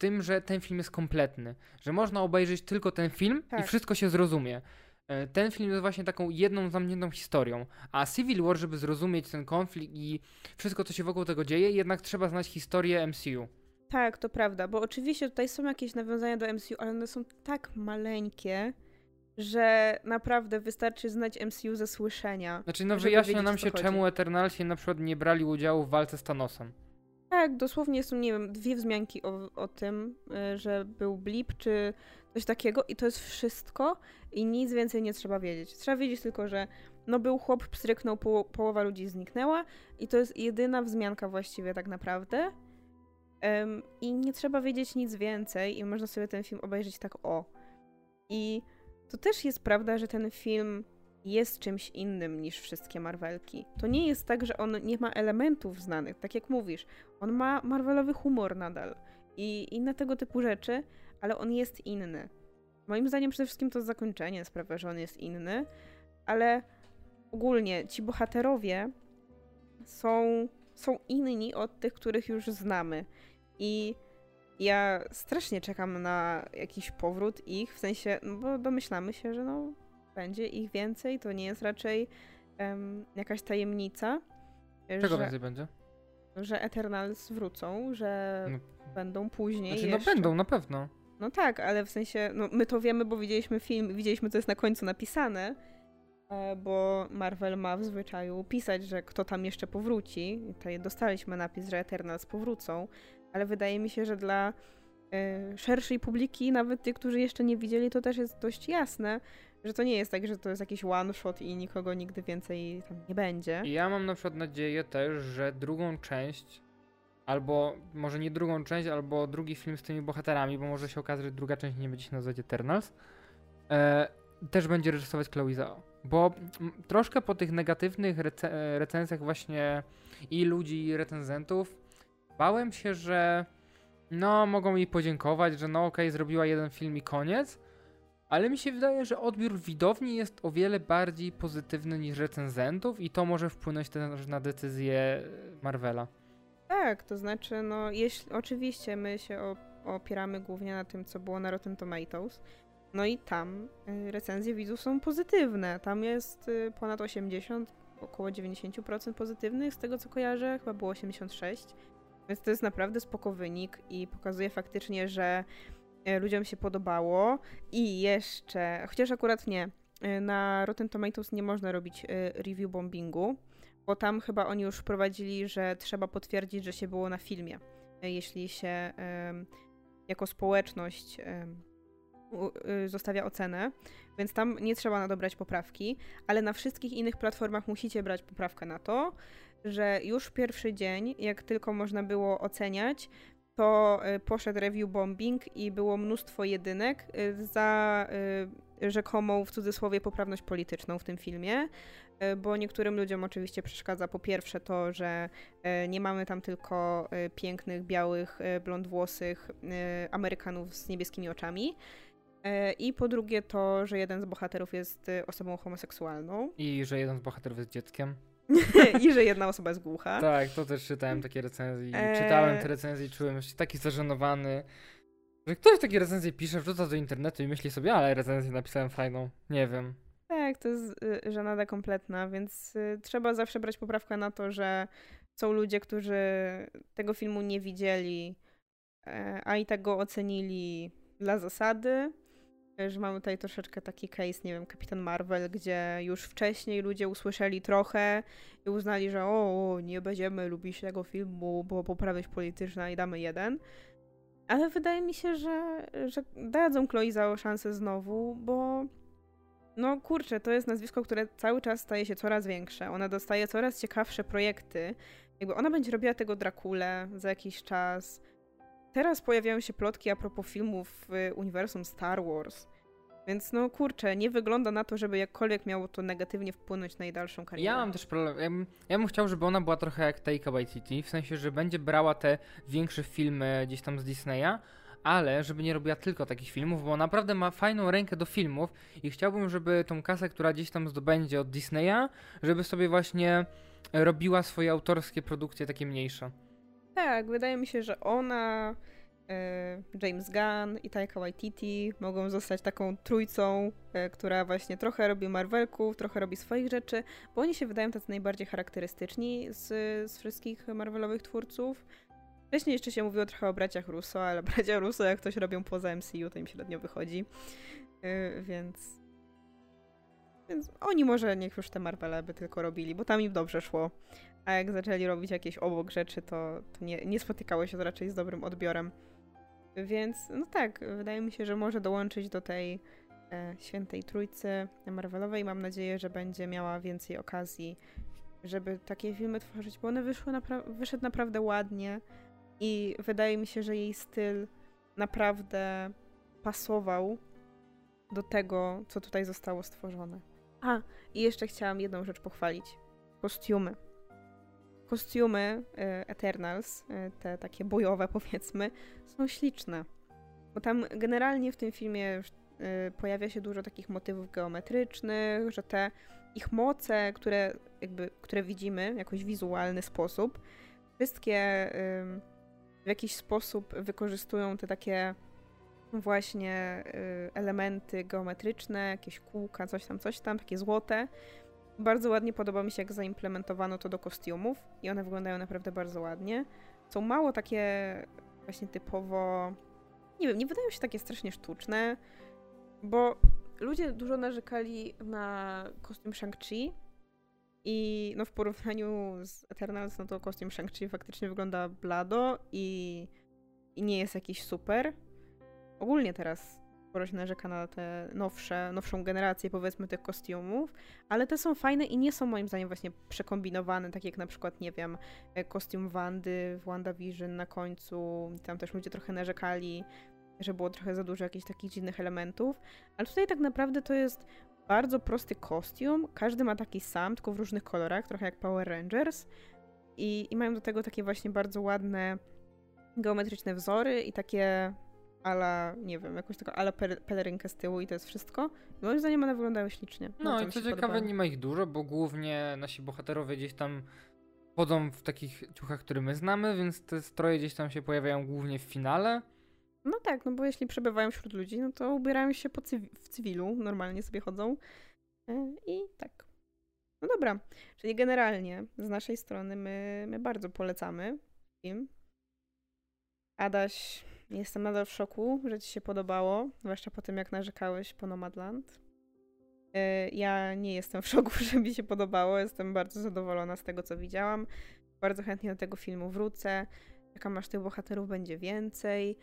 B: Tym, że ten film jest kompletny, że można obejrzeć tylko ten film tak. i wszystko się zrozumie. E, ten film jest właśnie taką jedną zamkniętą historią, a Civil War, żeby zrozumieć ten konflikt i wszystko, co się wokół tego dzieje, jednak trzeba znać historię MCU.
A: Tak, to prawda, bo oczywiście tutaj są jakieś nawiązania do MCU, ale one są tak maleńkie, że naprawdę wystarczy znać MCU ze słyszenia.
B: Znaczy, no wyjaśnia nam się, czemu Eternalsi na przykład nie brali udziału w walce z Thanosem.
A: Tak, dosłownie są, nie wiem, dwie wzmianki o, o tym, y, że był blip czy coś takiego i to jest wszystko i nic więcej nie trzeba wiedzieć. Trzeba wiedzieć tylko, że no był chłop, pstryknął, po, połowa ludzi zniknęła i to jest jedyna wzmianka właściwie tak naprawdę. Um, I nie trzeba wiedzieć nic więcej i można sobie ten film obejrzeć tak o. I to też jest prawda, że ten film jest czymś innym niż wszystkie Marvelki. To nie jest tak, że on nie ma elementów znanych, tak jak mówisz. On ma Marvelowy humor nadal. i inne tego typu rzeczy, ale on jest inny. Moim zdaniem przede wszystkim to zakończenie sprawia, że on jest inny, ale ogólnie ci bohaterowie są, są inni od tych, których już znamy. I ja strasznie czekam na jakiś powrót ich, w sensie, no bo domyślamy się, że no, będzie ich więcej, to nie jest raczej um, jakaś tajemnica.
B: Czego że, więcej będzie?
A: Że Eternals wrócą, że no, będą później
B: znaczy,
A: no
B: jeszcze. No będą, na pewno.
A: No tak, ale w sensie, no my to wiemy, bo widzieliśmy film, widzieliśmy, co jest na końcu napisane, e, bo Marvel ma w zwyczaju pisać, że kto tam jeszcze powróci. Tutaj dostaliśmy napis, że Eternals powrócą, ale wydaje mi się, że dla y, szerszej publiki, nawet tych, którzy jeszcze nie widzieli, to też jest dość jasne, że to nie jest tak, że to jest jakiś one shot i nikogo nigdy więcej tam nie będzie.
B: Ja mam na przykład nadzieję też, że drugą część, albo może nie drugą część, albo drugi film z tymi bohaterami, bo może się okazać, że druga część nie będzie się nazywać Eternals, e, też będzie reżyserować Chloe Zhao. Bo troszkę po tych negatywnych rece recenzjach właśnie i ludzi, i recenzentów, Bałem się, że no, mogą jej podziękować, że no okej, okay, zrobiła jeden film i koniec, ale mi się wydaje, że odbiór widowni jest o wiele bardziej pozytywny niż recenzentów i to może wpłynąć też na decyzję Marvela.
A: Tak, to znaczy, no, jeśli, oczywiście my się opieramy głównie na tym, co było na Rotten Tomatoes, no i tam y, recenzje widzów są pozytywne. Tam jest y, ponad 80, około 90% pozytywnych, z tego co kojarzę, chyba było 86. Więc to jest naprawdę spoko wynik i pokazuje faktycznie, że ludziom się podobało. I jeszcze, chociaż akurat nie, e, na Rotten Tomatoes nie można robić e, review bombingu, bo tam chyba oni już wprowadzili, że trzeba potwierdzić, że się było na filmie, jeśli się jako społeczność zostawia ocenę, więc tam nie trzeba na dobrać poprawki, ale na wszystkich innych platformach musicie brać poprawkę na to, że już pierwszy dzień, jak tylko można było oceniać, to y, poszedł review bombing i było mnóstwo jedynek y, za y, rzekomą w cudzysłowie poprawność polityczną w tym filmie, bo niektórym ludziom oczywiście przeszkadza po pierwsze to, że nie mamy tam tylko pięknych, białych, blondwłosych Amerykanów z niebieskimi oczami. I po drugie to, że jeden z bohaterów jest osobą homoseksualną.
B: I że jeden z bohaterów jest dzieckiem.
A: I że jedna osoba jest głucha.
B: Tak, to też czytałem takie recenzje. Eee... Czytałem te recenzje i czułem się taki zażenowany. Że ktoś takie recenzje pisze, wrzuca do internetu i myśli sobie, ale recenzję napisałem fajną. Nie wiem.
A: Tak, to jest y, żenada kompletna, więc y, trzeba zawsze brać poprawkę na to, że są ludzie, którzy tego filmu nie widzieli, e, a i tak go ocenili dla zasady że mamy tutaj troszeczkę taki case, nie wiem, Kapitan Marvel, gdzie już wcześniej ludzie usłyszeli trochę i uznali, że o, nie będziemy lubić tego filmu, bo poprawność polityczna i damy jeden. Ale wydaje mi się, że, że dadzą Chloe za szansę znowu, bo no kurczę, to jest nazwisko, które cały czas staje się coraz większe. Ona dostaje coraz ciekawsze projekty. Jakby ona będzie robiła tego Drakule za jakiś czas Teraz pojawiają się plotki a propos filmów w uniwersum Star Wars. Więc no kurczę, nie wygląda na to, żeby jakkolwiek miało to negatywnie wpłynąć na jej dalszą karierę.
B: Ja mam też problem. Ja bym, ja bym chciał, żeby ona była trochę jak Taika Waititi, w sensie, że będzie brała te większe filmy gdzieś tam z Disneya, ale żeby nie robiła tylko takich filmów, bo naprawdę ma fajną rękę do filmów i chciałbym, żeby tą kasę, która gdzieś tam zdobędzie od Disneya, żeby sobie właśnie robiła swoje autorskie produkcje takie mniejsze.
A: Tak, wydaje mi się, że ona, e, James Gunn i Taika Waititi mogą zostać taką trójcą, e, która właśnie trochę robi Marvelków, trochę robi swoich rzeczy, bo oni się wydają tacy najbardziej charakterystyczni z, z wszystkich Marvelowych twórców. Wcześniej jeszcze się mówiło trochę o braciach Russo, ale bracia Russo jak ktoś robią poza MCU, to im średnio wychodzi. E, więc więc oni może niech już te Marvele by tylko robili, bo tam im dobrze szło. A jak zaczęli robić jakieś obok rzeczy, to, to nie, nie spotykało się to raczej z dobrym odbiorem. Więc no tak, wydaje mi się, że może dołączyć do tej e, świętej trójcy Marvelowej. Mam nadzieję, że będzie miała więcej okazji, żeby takie filmy tworzyć, bo one wyszły napra- wyszedł naprawdę ładnie i wydaje mi się, że jej styl naprawdę pasował do tego, co tutaj zostało stworzone. A, i jeszcze chciałam jedną rzecz pochwalić. Kostiumy. Kostiumy e, Eternals, e, te takie bojowe powiedzmy, są śliczne. Bo tam generalnie w tym filmie pojawia się dużo takich motywów geometrycznych, że te ich moce, które jakby, które widzimy w jakiś wizualny sposób, wszystkie w jakiś sposób wykorzystują te takie właśnie elementy geometryczne, jakieś kółka, coś tam, coś tam, takie złote. Bardzo ładnie podoba mi się, jak zaimplementowano to do kostiumów i one wyglądają naprawdę bardzo ładnie. Są mało takie właśnie typowo, nie wiem, nie wydają się takie strasznie sztuczne, bo ludzie dużo narzekali na kostium Shang-Chi i no w porównaniu z Eternals, no to kostium Shang-Chi faktycznie wygląda blado i, i nie jest jakiś super. Ogólnie teraz sporo narzeka na te nowsze, nowszą generację powiedzmy tych kostiumów, ale te są fajne i nie są moim zdaniem właśnie przekombinowane, tak jak na przykład, nie wiem, kostium Wandy w WandaVision na końcu, tam też ludzie trochę narzekali, że było trochę za dużo jakichś takich dziwnych elementów, ale tutaj tak naprawdę to jest bardzo prosty kostium, każdy ma taki sam, tylko w różnych kolorach, trochę jak Power Rangers i, i mają do tego takie właśnie bardzo ładne geometryczne wzory i takie ala, nie wiem, jakąś taką ala pelerynkę z tyłu i to jest wszystko. Moim zdaniem one wyglądały ślicznie.
B: No, i co ciekawe, podobało. nie ma ich dużo, bo głównie nasi bohaterowie gdzieś tam chodzą w takich ciuchach, które my znamy, więc te stroje gdzieś tam się pojawiają głównie w finale.
A: No tak, no bo jeśli przebywają wśród ludzi, no to ubierają się po cywi w cywilu, normalnie sobie chodzą. E, I tak. No dobra, czyli generalnie z naszej strony my, my bardzo polecamy film. Adaś, jestem nadal w szoku, że ci się podobało, zwłaszcza po tym, jak narzekałeś po Nomadland. E, ja nie jestem w szoku, że mi się podobało, jestem bardzo zadowolona z tego, co widziałam. Bardzo chętnie do tego filmu wrócę. Czekam, aż tych bohaterów będzie więcej.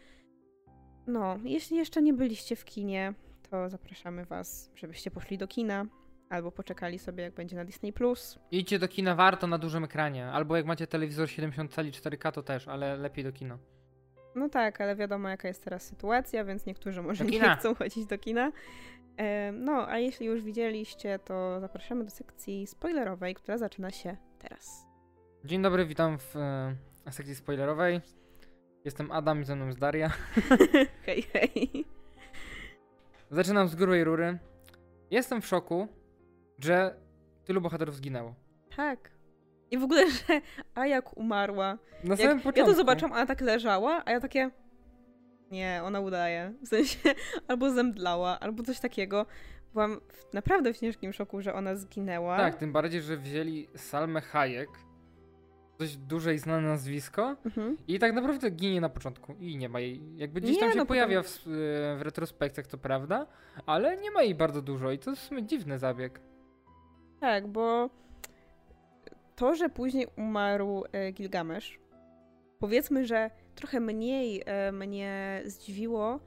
A: No, jeśli jeszcze nie byliście w kinie, to zapraszamy Was, żebyście poszli do kina. Albo poczekali sobie, jak będzie na Disney+. Plus.
B: Idźcie do kina, warto na dużym ekranie. Albo jak macie telewizor 70 cali 4K, to też, ale lepiej do kina.
A: No tak, ale wiadomo jaka jest teraz sytuacja, więc niektórzy może nie chcą chodzić do kina. No, a jeśli już widzieliście, to zapraszamy do sekcji spoilerowej, która zaczyna się teraz.
B: Dzień dobry, witam w e, sekcji spoilerowej. Jestem Adam i ze mną jest Daria.
A: hej, hej.
B: Zaczynam z grubej rury. Jestem w szoku, że tylu bohaterów zginęło.
A: Tak. I w ogóle, że Ajak umarła.
B: Na Jak samym początku.
A: Ja to zobaczyłam, ona tak leżała, a ja takie... Nie, ona udaje. W sensie, albo zemdlała, albo coś takiego. Byłam w, naprawdę w ciężkim szoku, że ona zginęła.
B: Tak, tym bardziej, że wzięli Salmę Hayek, dość duże i znane nazwisko mhm. i tak naprawdę ginie na początku i nie ma jej. Jakby gdzieś nie, tam się no pojawia potem... w, w retrospekcjach, to prawda, ale nie ma jej bardzo dużo i to jest w sumie dziwny zabieg.
A: Tak, bo to, że później umarł e, Gilgamesz, powiedzmy, że trochę mniej e, mnie zdziwiło,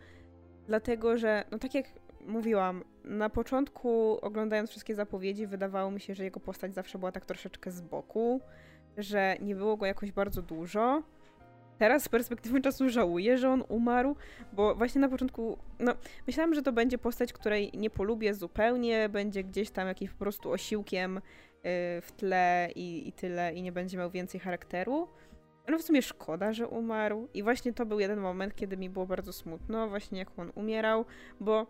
A: dlatego że, no tak jak mówiłam, na początku oglądając wszystkie zapowiedzi, wydawało mi się, że jego postać zawsze była tak troszeczkę z boku, że nie było go jakoś bardzo dużo. Teraz z perspektywy czasu żałuję, że on umarł, bo właśnie na początku, no, myślałam, że to będzie postać, której nie polubię zupełnie, będzie gdzieś tam jakimś po prostu osiłkiem w tle i, i tyle, i nie będzie miał więcej charakteru. Ale w sumie szkoda, że umarł. I właśnie to był jeden moment, kiedy mi było bardzo smutno, właśnie jak on umierał, bo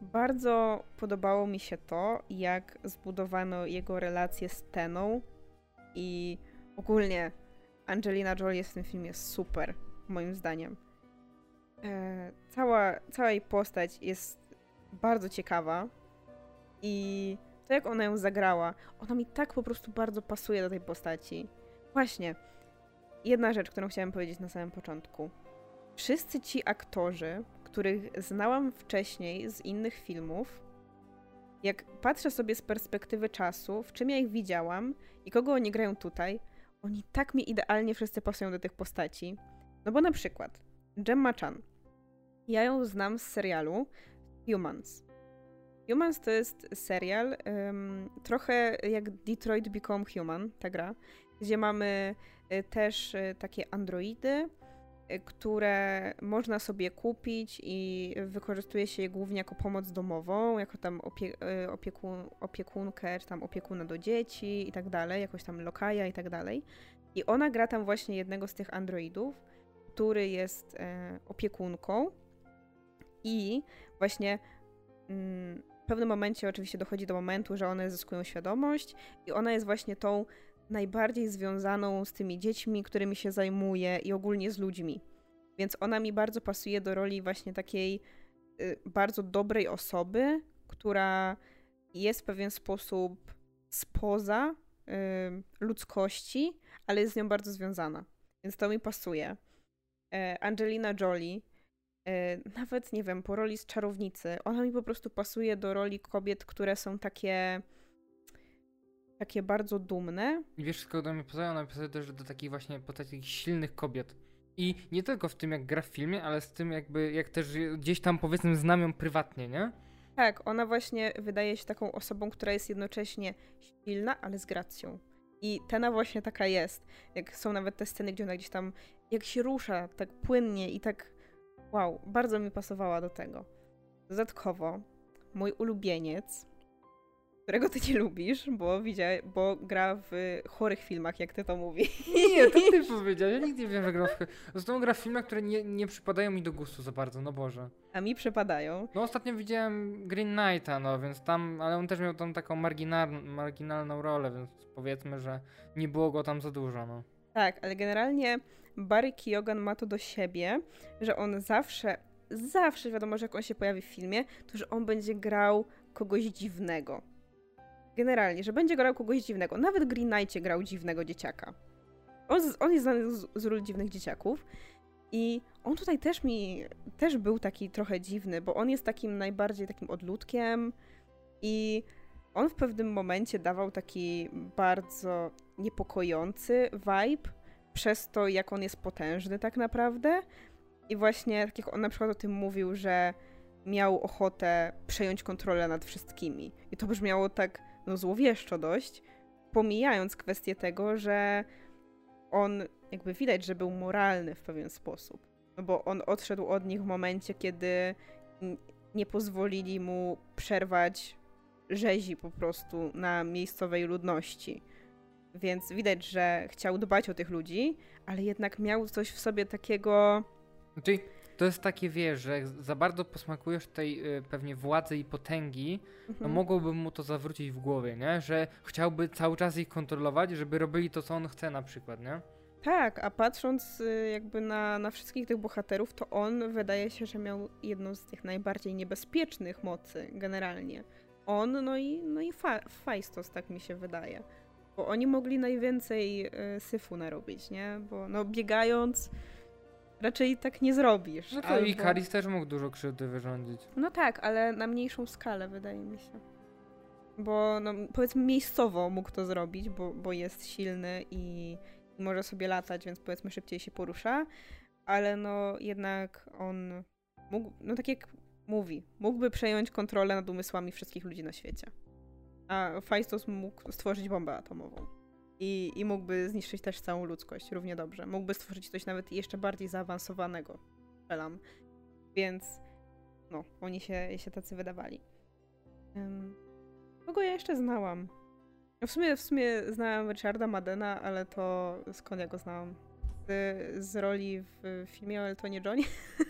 A: bardzo podobało mi się to, jak zbudowano jego relację z Teną, i ogólnie Angelina Jolie jest w tym filmie super, moim zdaniem. E, cała, cała jej postać jest bardzo ciekawa i to jak ona ją zagrała, ona mi tak po prostu bardzo pasuje do tej postaci. Właśnie, jedna rzecz, którą chciałam powiedzieć na samym początku. Wszyscy ci aktorzy, których znałam wcześniej z innych filmów, jak patrzę sobie z perspektywy czasu, w czym ja ich widziałam i kogo oni grają tutaj, oni tak mi idealnie wszyscy pasują do tych postaci. No bo na przykład Gemma Chan. Ja ją znam z serialu Humans. Humans to jest serial um, trochę jak Detroit Become Human, ta gra, gdzie mamy y, też y, takie androidy, które można sobie kupić i wykorzystuje się je głównie jako pomoc domową, jako tam opie opiekun opiekunkę, czy tam opiekuna do dzieci i tak dalej, jakoś tam lokaja i tak dalej. I ona gra tam właśnie jednego z tych androidów, który jest e, opiekunką i właśnie mm, pewnym momencie oczywiście dochodzi do momentu, że one zyskują świadomość i ona jest właśnie tą najbardziej związaną z tymi dziećmi, którymi się zajmuje i ogólnie z ludźmi. Więc ona mi bardzo pasuje do roli właśnie takiej y, bardzo dobrej osoby, która jest w pewien sposób spoza y, ludzkości, ale jest z nią bardzo związana. Więc to mi pasuje. E, Angelina Jolie, nawet nie wiem, po roli z czarownicy, ona mi po prostu pasuje do roli kobiet, które są takie takie bardzo dumne.
B: I wiesz, skąd ona mi pasuje? Ona pasuje też do takich właśnie takich silnych kobiet. I nie tylko w tym, jak gra w filmie, ale z tym jakby, jak też gdzieś tam powiedzmy znam ją prywatnie, nie?
A: Tak, ona właśnie wydaje się taką osobą, która jest jednocześnie silna, ale z gracją. I Tena właśnie taka jest. Jak są nawet te sceny, gdzie ona gdzieś tam, jak się rusza tak płynnie i tak, wow, bardzo mi pasowała do tego. Dodatkowo, mój ulubieniec, którego ty nie lubisz, bo widzia, bo gra w chorych filmach, jak ty to mówisz.
B: Nie, to ty powiedziałeś. Ja nigdy nie wiem, że gra w... Zresztą gra w filmach, które nie, nie przypadają mi do gustu za bardzo, no Boże.
A: A mi przypadają.
B: No ostatnio widziałem Green Knighta, no więc tam, ale on też miał tam taką marginal, marginalną rolę, więc powiedzmy, że nie było go tam za dużo, no.
A: Tak, ale generalnie Barry Keoghan ma to do siebie, że on zawsze, zawsze wiadomo, że jak on się pojawi w filmie, to że on będzie grał kogoś dziwnego Generalnie, że będzie grał kogoś dziwnego. Nawet Green Knightie grał dziwnego dzieciaka. On, on jest znany z, z ról dziwnych dzieciaków. I on tutaj też mi, też był taki trochę dziwny, bo on jest takim najbardziej takim odludkiem i on w pewnym momencie dawał taki bardzo niepokojący vibe przez to, jak on jest potężny tak naprawdę. I właśnie tak jak on na przykład o tym mówił, że miał ochotę przejąć kontrolę nad wszystkimi. I to brzmiało tak no, złowieszczo dość, pomijając kwestię tego, że on jakby widać, że był moralny w pewien sposób. No bo on odszedł od nich w momencie, kiedy nie pozwolili mu przerwać rzezi po prostu na miejscowej ludności. Więc widać, że chciał dbać o tych ludzi, ale jednak miał coś w sobie takiego.
B: Czyli to jest takie, wiesz, że jak za bardzo posmakujesz tej y, pewnie władzy i potęgi, no mhm. no mogłoby mu to zawrócić w głowie, nie? Że chciałby cały czas ich kontrolować, żeby robili to, co on chce na przykład, nie?
A: Tak, a patrząc y, jakby na, na wszystkich tych bohaterów, to on wydaje się, że miał jedną z tych najbardziej niebezpiecznych mocy generalnie. On, no i, no i Fa Faistos, tak mi się wydaje. Bo oni mogli najwięcej y, syfu narobić, nie? Bo no biegając raczej tak nie zrobisz.
B: No to albo... i Karis też mógł dużo krzywdy wyrządzić.
A: No tak, ale na mniejszą skalę wydaje mi się. Bo no, powiedzmy miejscowo mógł to zrobić, bo, bo jest silny i, i może sobie latać, więc powiedzmy szybciej się porusza, ale no jednak on mógł, no tak jak mówi, mógłby przejąć kontrolę nad umysłami wszystkich ludzi na świecie. A Faistos mógł stworzyć bombę atomową i, i mógłby zniszczyć też całą ludzkość równie dobrze. Mógłby stworzyć coś nawet jeszcze bardziej zaawansowanego. Strzelam. Więc no, oni się, się tacy wydawali. Um, kogo ja jeszcze znałam? No w sumie, w sumie znałam Richarda Madena, ale to skąd ja go znałam? Z, z roli w filmie o Eltonie Johnie?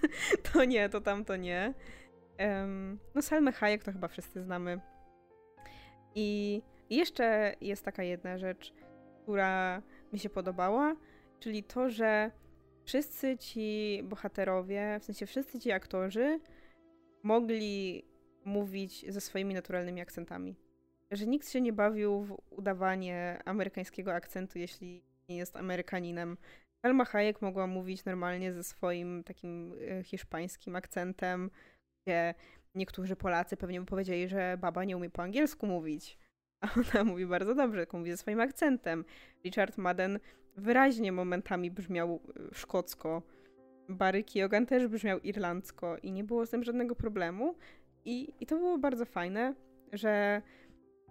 A: to nie, to tam to nie. Um, no Selmy Hayek to chyba wszyscy znamy. I jeszcze jest taka jedna rzecz która mi się podobała, czyli to, że wszyscy ci bohaterowie, w sensie wszyscy ci aktorzy mogli mówić ze swoimi naturalnymi akcentami. Że nikt się nie bawił w udawanie amerykańskiego akcentu, jeśli nie jest Amerykaninem. Selma Hayek mogła mówić normalnie ze swoim takim e, hiszpańskim akcentem, gdzie niektórzy Polacy pewnie by powiedzieli, że baba nie umie po angielsku mówić. A ona mówi bardzo dobrze, tylko mówi ze swoim akcentem. Richard Madden wyraźnie momentami brzmiał y, szkocko. Barry Keoghan też brzmiał irlandzko i nie było z tym żadnego problemu. I, I to było bardzo fajne, że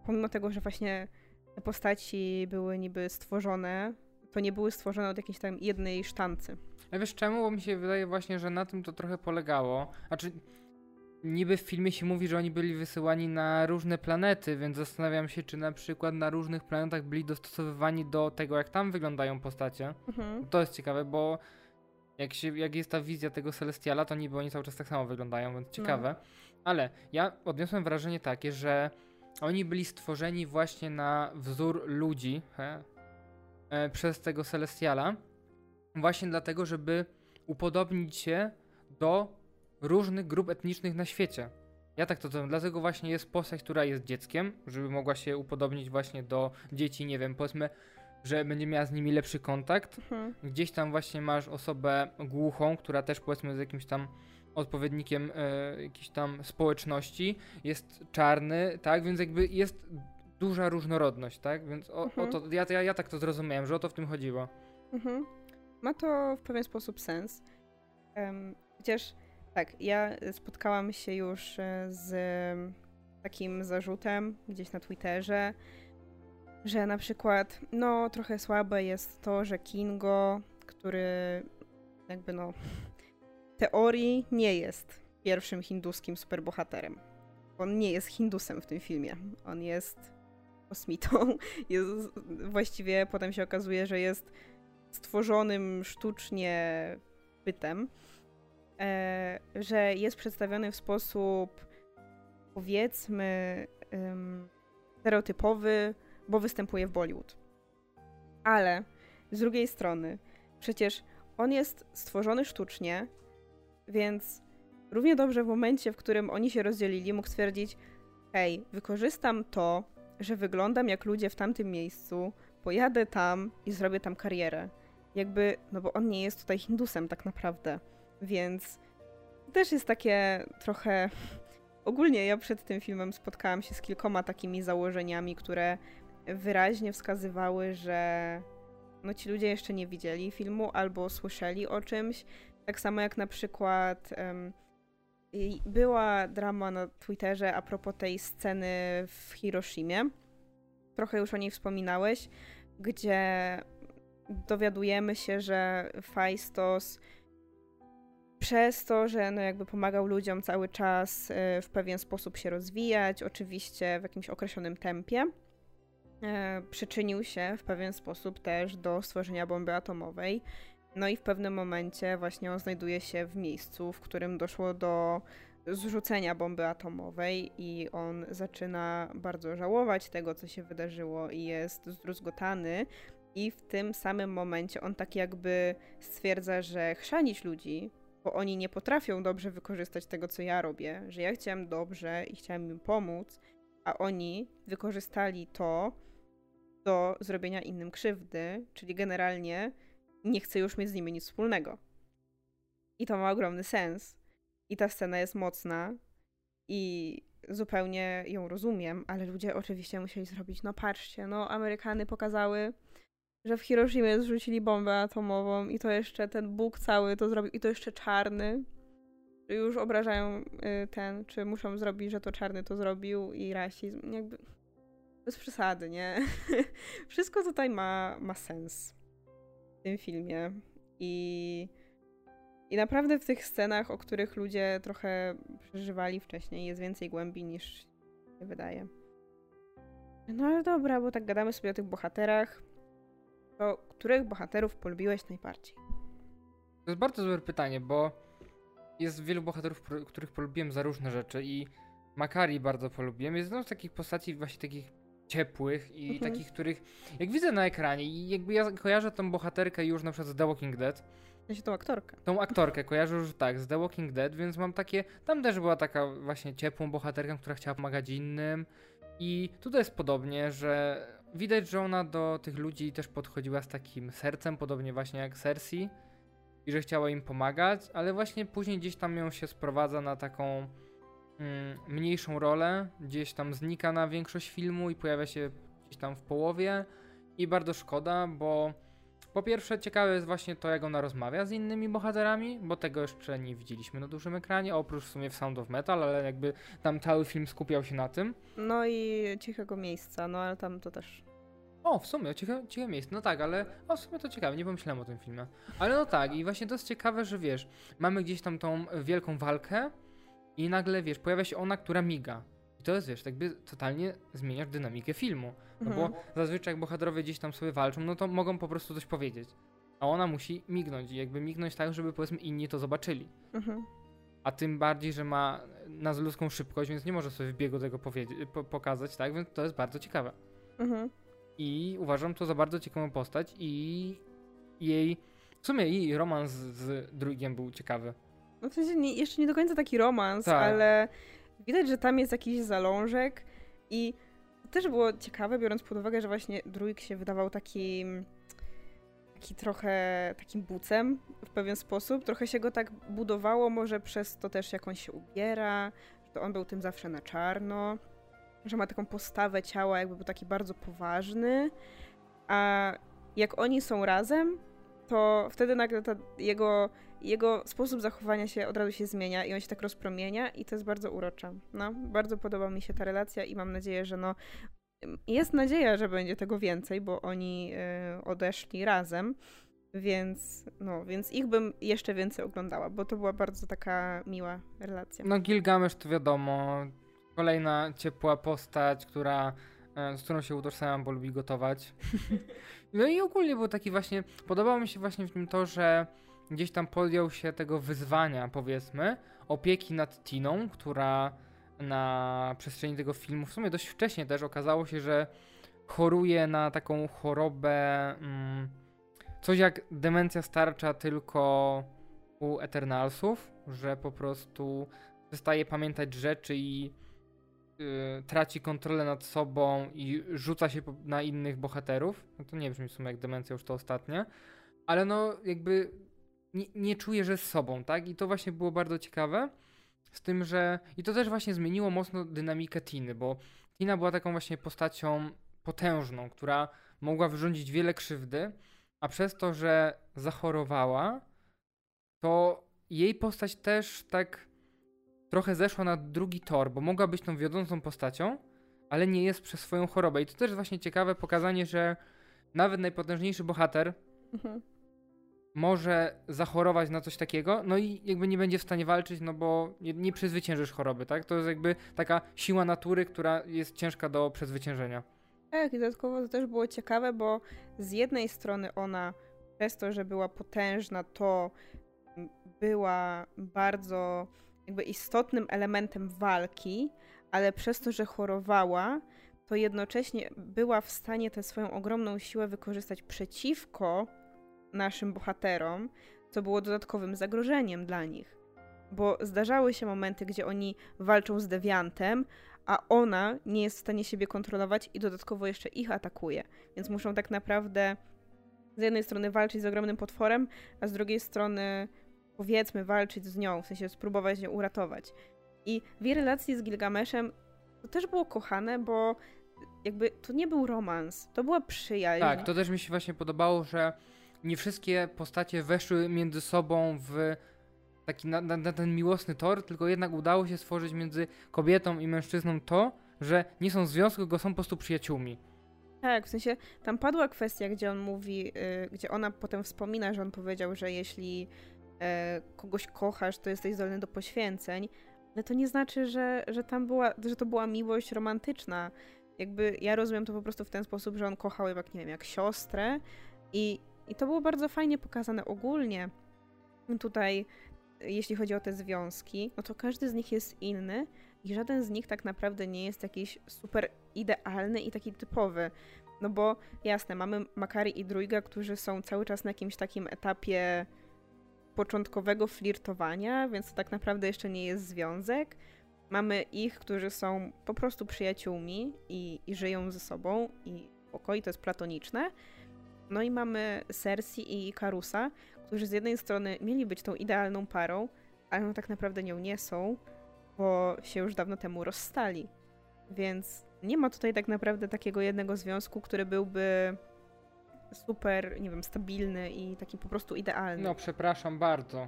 A: pomimo tego, że właśnie te postaci były niby stworzone to nie były stworzone od jakiejś tam jednej sztancy.
B: A wiesz czemu? Bo mi się wydaje właśnie, że na tym to trochę polegało. Znaczy, niby w filmie się mówi, że oni byli wysyłani na różne planety, więc zastanawiam się, czy na przykład na różnych planetach byli dostosowywani do tego, jak tam wyglądają postacie.
A: Mhm.
B: To jest ciekawe, bo jak, się, jak jest ta wizja tego Celestiala, to niby oni cały czas tak samo wyglądają, więc ciekawe. Ale ja odniosłem wrażenie takie, że oni byli stworzeni właśnie na wzór ludzi he, e, przez tego Celestiala, właśnie dlatego, żeby upodobnić się do różnych grup etnicznych na świecie. Ja tak to wiem, dlatego właśnie jest postać, która jest dzieckiem, żeby mogła się upodobnić właśnie do dzieci, nie wiem, powiedzmy, że będzie miała z nimi lepszy kontakt.
A: Mhm.
B: Gdzieś tam właśnie masz osobę głuchą, która też powiedzmy jest jakimś tam odpowiednikiem e, jakiejś tam społeczności, jest czarny, tak, więc jakby jest duża różnorodność, tak, więc o,
A: Mhm.
B: o to, ja, ja, ja tak to zrozumiałem, że o to w tym chodziło.
A: Mhm. Ma to w pewien sposób sens. Em, chociaż tak, ja spotkałam się już e, z takim zarzutem gdzieś na Twitterze, że na przykład, no trochę słabe jest to, że Kingo, który jakby no w teorii nie jest pierwszym hinduskim superbohaterem. On nie jest Hindusem w tym filmie. On jest kosmitą. Jest, właściwie potem się okazuje, że jest stworzonym sztucznie bytem, że jest przedstawiony w sposób powiedzmy stereotypowy, bo występuje w Bollywood. Ale z drugiej strony, przecież on jest stworzony sztucznie, więc równie dobrze w momencie, w którym oni się rozdzielili, mógł stwierdzić: Hej, wykorzystam to, że wyglądam jak ludzie w tamtym miejscu, pojadę tam i zrobię tam karierę. Jakby, no bo on nie jest tutaj Hindusem tak naprawdę, więc też jest takie trochę. Ogólnie ja przed tym filmem spotkałam się z kilkoma takimi założeniami, które wyraźnie wskazywały, że no ci ludzie jeszcze nie widzieli filmu albo słyszeli o czymś. Tak samo jak na przykład i była drama na Twitterze a propos tej sceny w Hiroshimie. Trochę już o niej wspominałeś, gdzie dowiadujemy się, że Faistos przez to, że no jakby pomagał ludziom cały czas e, w pewien sposób się rozwijać, oczywiście w jakimś określonym tempie, e, przyczynił się w pewien sposób też do stworzenia bomby atomowej. No i w pewnym momencie właśnie on znajduje się w miejscu, w którym doszło do zrzucenia bomby atomowej i on zaczyna bardzo żałować tego, co się wydarzyło i jest zdruzgotany. I w tym samym momencie on tak jakby stwierdza, że chrzanić ludzi, bo oni nie potrafią dobrze wykorzystać tego, co ja robię, że ja chciałem dobrze i chciałem im pomóc, a oni wykorzystali to do zrobienia innym krzywdy, czyli generalnie nie chcę już mieć z nimi nic wspólnego. I to ma ogromny sens. I ta scena jest mocna i zupełnie ją rozumiem, ale ludzie oczywiście musieli zrobić, no patrzcie, no Amerykany pokazały, że w Hiroshimie zrzucili bombę atomową i to jeszcze ten Bóg cały to zrobił i to jeszcze czarny. Już obrażają y, ten, czy muszą zrobić, że to czarny to zrobił i rasizm. Jakby bez przesady, nie? Wszystko tutaj ma, ma sens w tym filmie. I, I naprawdę w tych scenach, o których ludzie trochę przeżywali wcześniej, jest więcej głębi niż się wydaje. No ale dobra, bo tak gadamy sobie o tych bohaterach. To których bohaterów polubiłeś najbardziej?
B: To jest bardzo dobre pytanie, bo jest wielu bohaterów, których polubiłem za różne rzeczy i Makari bardzo polubiłem. Jest jedną z takich postaci właśnie takich ciepłych i
A: Mhm.
B: takich, których jak widzę na ekranie i jakby ja kojarzę tą bohaterkę już na przykład z The Walking Dead,
A: W sensie tą aktorkę.
B: tą aktorkę kojarzę już tak, z The Walking Dead, więc mam takie, tam też była taka właśnie ciepłą bohaterką, która chciała pomagać innym i tutaj jest podobnie, że widać, że ona do tych ludzi też podchodziła z takim sercem, podobnie właśnie jak Cersei i że chciała im pomagać, ale właśnie później gdzieś tam ją się sprowadza na taką mm, mniejszą rolę, gdzieś tam znika na większość filmu i pojawia się gdzieś tam w połowie. I bardzo szkoda, bo po pierwsze ciekawe jest właśnie to, jak ona rozmawia z innymi bohaterami, bo tego jeszcze nie widzieliśmy na dużym ekranie, oprócz w sumie w Sound of Metal, ale jakby tam cały film skupiał się na tym.
A: No i cichego miejsca, no ale tam to też.
B: O, w sumie, ciekawe, ciekawe miejsce. No tak, ale o, w sumie to ciekawe, nie pomyślałem o tym filmie. Ale no tak, i właśnie to jest ciekawe, że wiesz, mamy gdzieś tam tą wielką walkę i nagle, wiesz, pojawia się ona, która miga. I to jest, wiesz, jakby totalnie zmieniasz dynamikę filmu. No
A: Mhm.
B: bo zazwyczaj jak bohaterowie gdzieś tam sobie walczą, no to mogą po prostu coś powiedzieć. A ona musi mignąć i jakby mignąć tak, żeby powiedzmy inni to zobaczyli.
A: Mhm.
B: A tym bardziej, że ma nadludzką szybkość, więc nie może sobie w biegu tego powiedzieć, po, pokazać, tak? Więc to jest bardzo ciekawe.
A: Mhm.
B: I uważam to za bardzo ciekawą postać i jej, w sumie jej romans z drugiem był ciekawy.
A: No w sensie nie, jeszcze nie do końca taki romans,
B: Tak.
A: ale widać, że tam jest jakiś zalążek i też było ciekawe, biorąc pod uwagę, że właśnie Druid się wydawał takim taki trochę takim bucem w pewien sposób. Trochę się go tak budowało, może przez to też jak on się ubiera, że to on był tym zawsze na czarno, że ma taką postawę ciała, jakby był taki bardzo poważny, a jak oni są razem, to wtedy nagle ta jego jego sposób zachowania się od razu się zmienia i on się tak rozpromienia i to jest bardzo urocze. No, bardzo podoba mi się ta relacja i mam nadzieję, że no jest nadzieja, że będzie tego więcej, bo oni y, odeszli razem, więc no, więc ich bym jeszcze więcej oglądała, bo to była bardzo taka miła relacja.
B: No Gilgamesz to wiadomo, kolejna ciepła postać, która, e, z którą się utożsamiam, bo lubi gotować. No i ogólnie był taki właśnie, podobało mi się właśnie w nim to, że gdzieś tam podjął się tego wyzwania, powiedzmy, opieki nad Tiną, która na przestrzeni tego filmu, w sumie dość wcześnie też okazało się, że choruje na taką chorobę, mm, coś jak demencja starcza, tylko u Eternalsów, że po prostu przestaje pamiętać rzeczy i y, traci kontrolę nad sobą i rzuca się na innych bohaterów. No to nie brzmi w sumie jak demencja już to ostatnie, ale no jakby nie, nie czuje, że z sobą, tak? I to właśnie było bardzo ciekawe. Z tym, że. I to też właśnie zmieniło mocno dynamikę Tiny, bo Tina była taką właśnie postacią potężną, która mogła wyrządzić wiele krzywdy, a przez to, że zachorowała, to jej postać też tak trochę zeszła na drugi tor, bo mogła być tą wiodącą postacią, ale nie jest przez swoją chorobę. I to też właśnie ciekawe pokazanie, że nawet najpotężniejszy bohater
A: Mhm.
B: Może zachorować na coś takiego, no i jakby nie będzie w stanie walczyć, no bo nie, nie przezwyciężysz choroby, tak? To jest jakby taka siła natury, która jest ciężka do przezwyciężenia.
A: Tak, i dodatkowo to też było ciekawe, bo z jednej strony ona przez to, że była potężna, to była bardzo jakby istotnym elementem walki, ale przez to, że chorowała, to jednocześnie była w stanie tę swoją ogromną siłę wykorzystać przeciwko naszym bohaterom, co było dodatkowym zagrożeniem dla nich. Bo zdarzały się momenty, gdzie oni walczą z dewiantem, a ona nie jest w stanie siebie kontrolować i dodatkowo jeszcze ich atakuje. Więc muszą tak naprawdę z jednej strony walczyć z ogromnym potworem, a z drugiej strony powiedzmy walczyć z nią, w sensie spróbować ją uratować. I w jej relacji z Gilgameszem to też było kochane, bo jakby to nie był romans, to była przyjaźń.
B: Tak, to też mi się właśnie podobało, że nie wszystkie postacie weszły między sobą w taki na, na, na ten miłosny tor, tylko jednak udało się stworzyć między kobietą i mężczyzną to, że nie są w związku, tylko są po prostu przyjaciółmi.
A: Tak, w sensie tam padła kwestia, gdzie on mówi, y, gdzie ona potem wspomina, że on powiedział, że jeśli e, kogoś kochasz, to jesteś zdolny do poświęceń, ale to nie znaczy, że, że tam była, że to była miłość romantyczna. Jakby ja rozumiem to po prostu w ten sposób, że on kochał jak, nie wiem, jak siostrę i, i to było bardzo fajnie pokazane ogólnie. Tutaj, jeśli chodzi o te związki, no to każdy z nich jest inny i żaden z nich tak naprawdę nie jest jakiś super idealny i taki typowy. No bo jasne, mamy Makari i Druiga, którzy są cały czas na jakimś takim etapie początkowego flirtowania, więc to tak naprawdę jeszcze nie jest związek. Mamy ich, którzy są po prostu przyjaciółmi i, i żyją ze sobą i spokoj, to jest platoniczne. No i mamy Cersei i Karusa, którzy z jednej strony mieli być tą idealną parą, ale no tak naprawdę nią nie są, bo się już dawno temu rozstali. Więc nie ma tutaj tak naprawdę takiego jednego związku, który byłby super, nie wiem, stabilny i taki po prostu idealny.
B: No, przepraszam bardzo.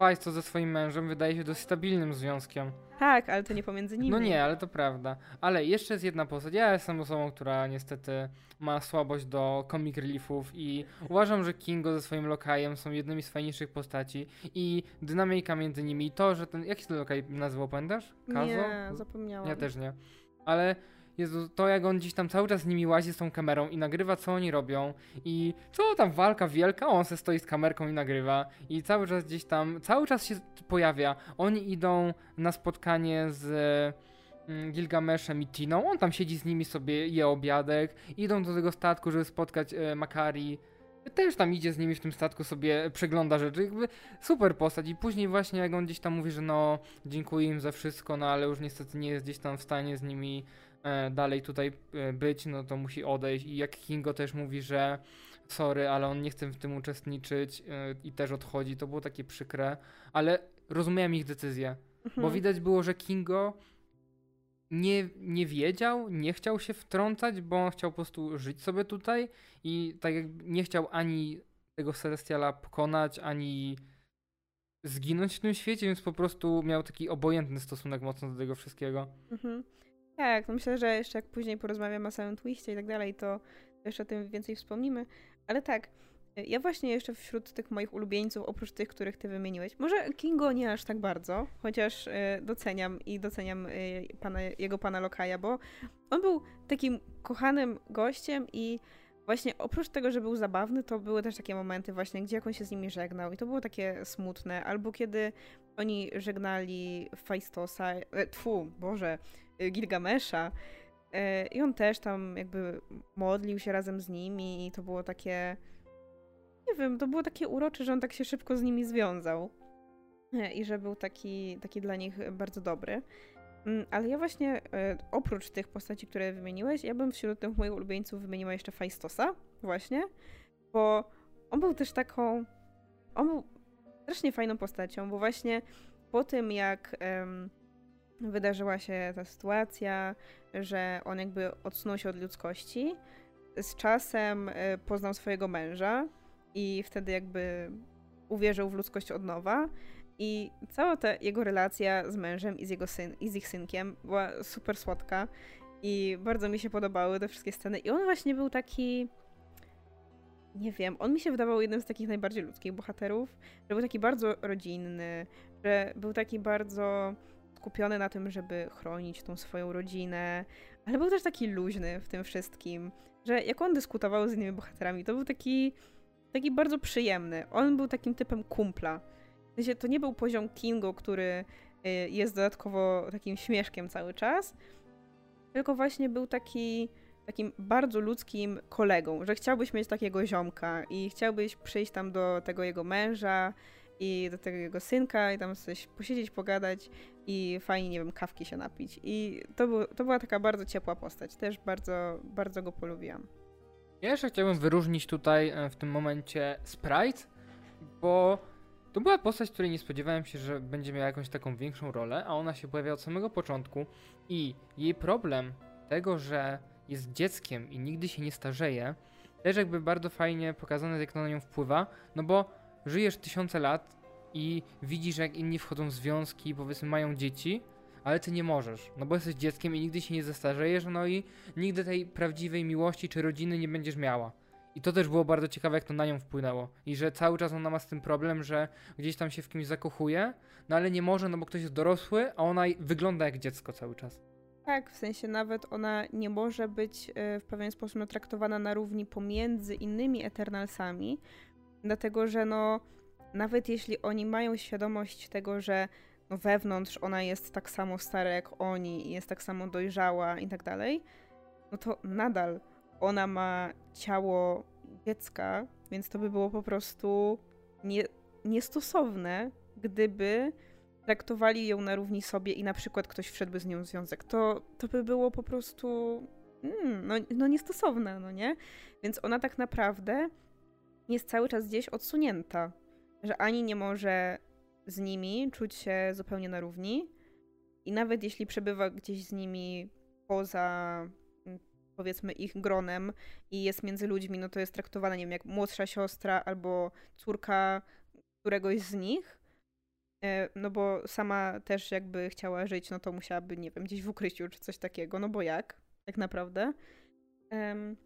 B: Fajsto ze swoim mężem wydaje się dość stabilnym związkiem.
A: Tak, ale to nie pomiędzy nimi.
B: No nie, ale to prawda. Ale jeszcze jest jedna postać. Ja jestem osobą, która niestety ma słabość do comic reliefów i uważam, że Kingo ze swoim lokajem są jednymi z fajniejszych postaci i dynamika między nimi i to, że ten... Jaki ten lokaj nazywał, pamiętasz? Kazo?
A: Nie, zapomniałam.
B: Ja też nie. Ale Jezu, to jak on gdzieś tam cały czas z nimi łazi z tą kamerą i nagrywa, co oni robią i co tam walka wielka, on se stoi z kamerką i nagrywa i cały czas gdzieś tam, cały czas się pojawia. Oni idą na spotkanie z mm, Gilgameszem i Tiną, on tam siedzi z nimi sobie, je obiadek, idą do tego statku, żeby spotkać e, Makari, też tam idzie z nimi w tym statku, sobie przegląda rzeczy. Jakby super postać. I później właśnie jak on gdzieś tam mówi, że no dziękuję im za wszystko, no ale już niestety nie jest gdzieś tam w stanie z nimi e, dalej tutaj e, być, no to musi odejść. I jak Kingo też mówi, że sorry, ale on nie chce w tym uczestniczyć e, i też odchodzi, to było takie przykre, ale rozumiałem ich decyzję.
A: Mhm.
B: Bo widać było, że Kingo nie, nie wiedział, nie chciał się wtrącać, bo on chciał po prostu żyć sobie tutaj i tak jak nie chciał ani tego Celestiala pokonać, ani zginąć w tym świecie, więc po prostu miał taki obojętny stosunek mocno do tego wszystkiego.
A: Mhm. Tak, no myślę, że jeszcze jak później porozmawiamy o samym twiście i tak dalej, to jeszcze o tym więcej wspomnimy. Ale tak, ja właśnie jeszcze wśród tych moich ulubieńców, oprócz tych, których ty wymieniłeś, może Kingo nie aż tak bardzo, chociaż e, doceniam i doceniam e, pana, jego pana Lokaja, bo on był takim kochanym gościem i właśnie oprócz tego, że był zabawny, to były też takie momenty właśnie, gdzie jak on się z nimi żegnał i to było takie smutne, albo kiedy oni żegnali Faistosa, e, tfu, Boże, Gilgamesza e, i on też tam jakby modlił się razem z nimi i to było takie nie wiem, to było takie urocze, że on tak się szybko z nimi związał e, i że był taki, taki dla nich bardzo dobry. Mm, Ale ja właśnie, oprócz tych postaci, które wymieniłeś, ja bym wśród tych moich ulubieńców wymieniła jeszcze Faistosa, właśnie, bo on był też taką, on był strasznie fajną postacią, bo właśnie po tym, jak em, wydarzyła się ta sytuacja, że on jakby odsunął się od ludzkości, z czasem e, poznał swojego męża i wtedy jakby uwierzył w ludzkość od nowa. I cała ta jego relacja z mężem i z, jego syn, i z ich synkiem była super słodka i bardzo mi się podobały te wszystkie sceny. I on właśnie był taki. Nie wiem, on mi się wydawał jednym z takich najbardziej ludzkich bohaterów, że był taki bardzo rodzinny, że był taki bardzo skupiony na tym, żeby chronić tą swoją rodzinę, ale był też taki luźny w tym wszystkim, że jak on dyskutował z innymi bohaterami, to był taki taki bardzo przyjemny. On był takim typem kumpla. W sensie, to nie był poziom Kingo, który y, jest dodatkowo takim śmieszkiem cały czas, tylko właśnie był taki takim bardzo ludzkim kolegą, że chciałbyś mieć takiego ziomka i chciałbyś przyjść tam do tego jego męża i do tego jego synka i tam coś posiedzieć, pogadać i fajnie, nie wiem, kawki się napić. I to, był, to była taka bardzo ciepła postać. Też bardzo, bardzo go polubiłam.
B: Ja jeszcze chciałbym wyróżnić tutaj e, w tym momencie Sprite, bo to była postać, której nie spodziewałem się, że będzie miała jakąś taką większą rolę, a ona się pojawia od samego początku i jej problem tego, że jest dzieckiem i nigdy się nie starzeje, też jakby bardzo fajnie pokazane, jak to na nią wpływa, no bo żyjesz tysiące lat i widzisz, jak inni wchodzą w związki, powiedzmy mają dzieci, ale ty nie możesz, no bo jesteś dzieckiem i nigdy się nie zestarzejesz, no i nigdy tej prawdziwej miłości czy rodziny nie będziesz miała. I to też było bardzo ciekawe, jak to na nią wpłynęło. I że cały czas ona ma z tym problem, że gdzieś tam się w kimś zakochuje, no ale nie może, no bo ktoś jest dorosły, a ona wygląda jak dziecko cały czas.
A: Tak, w sensie nawet ona nie może być e, w pewien sposób no, traktowana na równi pomiędzy innymi Eternalsami, dlatego że no, nawet jeśli oni mają świadomość tego, że no, wewnątrz ona jest tak samo stara jak oni jest tak samo dojrzała i tak dalej, no to nadal ona ma ciało dziecka, więc to by było po prostu nie, niestosowne, gdyby traktowali ją na równi sobie i na przykład ktoś wszedłby z nią w związek. To, to by było po prostu mm, no, no niestosowne, no nie? Więc ona tak naprawdę jest cały czas gdzieś odsunięta, że ani nie może z nimi czuć się zupełnie na równi i nawet jeśli przebywa gdzieś z nimi poza mm, powiedzmy ich gronem i jest między ludźmi, no to jest traktowana, nie wiem, jak młodsza siostra albo córka któregoś z nich, E, no bo sama też jakby chciała żyć, no to musiałaby, nie wiem, gdzieś w ukryciu czy coś takiego, no bo jak? Tak naprawdę. Um,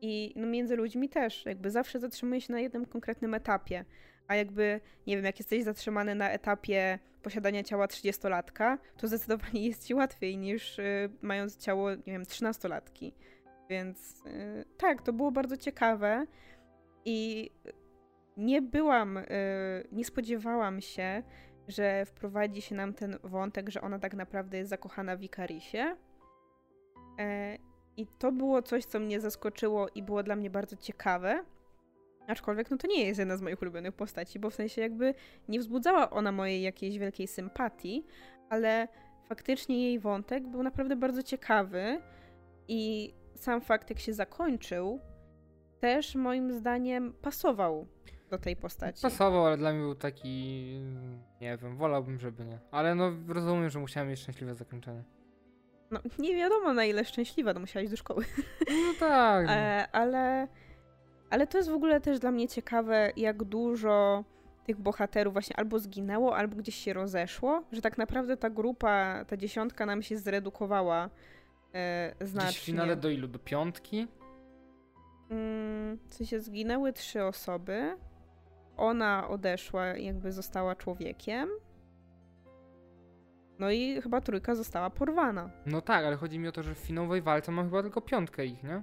A: I no między ludźmi też, jakby zawsze zatrzymuje się na jednym konkretnym etapie. A jakby, nie wiem, jak jesteś zatrzymany na etapie posiadania ciała 30-latka, to zdecydowanie jest ci łatwiej niż y, mając ciało, nie wiem, 13-latki. Więc y, tak, to było bardzo ciekawe i nie byłam, y, nie spodziewałam się, że wprowadzi się nam ten wątek, że ona tak naprawdę jest zakochana w Ikarisie. I to było coś, co mnie zaskoczyło i było dla mnie bardzo ciekawe. Aczkolwiek no to nie jest jedna z moich ulubionych postaci, bo w sensie jakby nie wzbudzała ona mojej jakiejś wielkiej sympatii, ale faktycznie jej wątek był naprawdę bardzo ciekawy i sam fakt, jak się zakończył, też moim zdaniem pasował do tej postaci.
B: Pasował, ale dla mnie był taki. Nie wiem, wolałbym, żeby nie. Ale no rozumiem, że musiałem mieć szczęśliwe zakończenie.
A: No, nie wiadomo na ile szczęśliwa, no musiałaś do szkoły.
B: No tak. No.
A: E, ale, ale to jest w ogóle też dla mnie ciekawe, jak dużo tych bohaterów właśnie albo zginęło, albo gdzieś się rozeszło, że tak naprawdę ta grupa, ta dziesiątka nam się zredukowała e, znacznie. Gdzieś
B: w finale do ilu? Do piątki?
A: Mm, w sensie zginęły trzy osoby. Ona odeszła, jakby została człowiekiem. No i chyba trójka została porwana.
B: No tak, ale chodzi mi o to, że w finałowej walce mam chyba tylko piątkę ich, nie?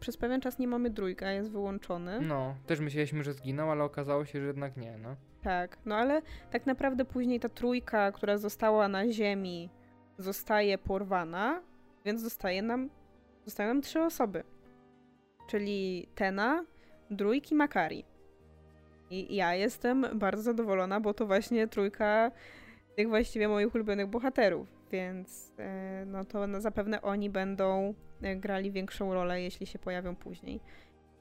A: Przez pewien czas nie mamy trójka, jest wyłączony.
B: No, też myśleliśmy, że zginął, ale okazało się, że jednak nie, no.
A: Tak, no ale tak naprawdę później ta trójka, która została na ziemi, zostaje porwana, więc zostaje nam, zostają nam trzy osoby. Czyli Tena, Druik i Makari. I ja jestem bardzo zadowolona, bo to właśnie trójka tych właściwie moich ulubionych bohaterów, więc e, no to no zapewne oni będą e, grali większą rolę, jeśli się pojawią później.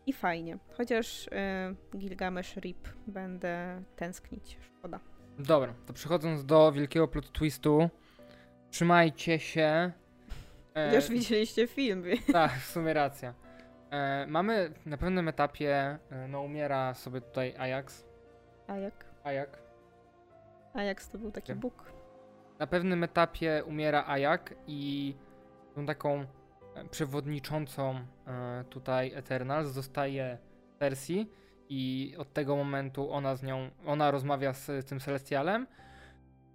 A: I fajnie. Chociaż e, Gilgamesz Rip będę tęsknić. Szkoda.
B: Dobra, to przechodząc do wielkiego plot twistu, trzymajcie się.
A: E, Już widzieliście film.
B: Tak, w sumie racja. E, mamy na pewnym etapie, e, no umiera sobie tutaj Ajax.
A: Ajak.
B: Ajak.
A: Ajax to był taki. Bóg.
B: Na pewnym etapie umiera Ajak i tą taką e, przewodniczącą e, tutaj Eternals zostaje Percy i od tego momentu ona z nią, ona rozmawia z tym Celestialem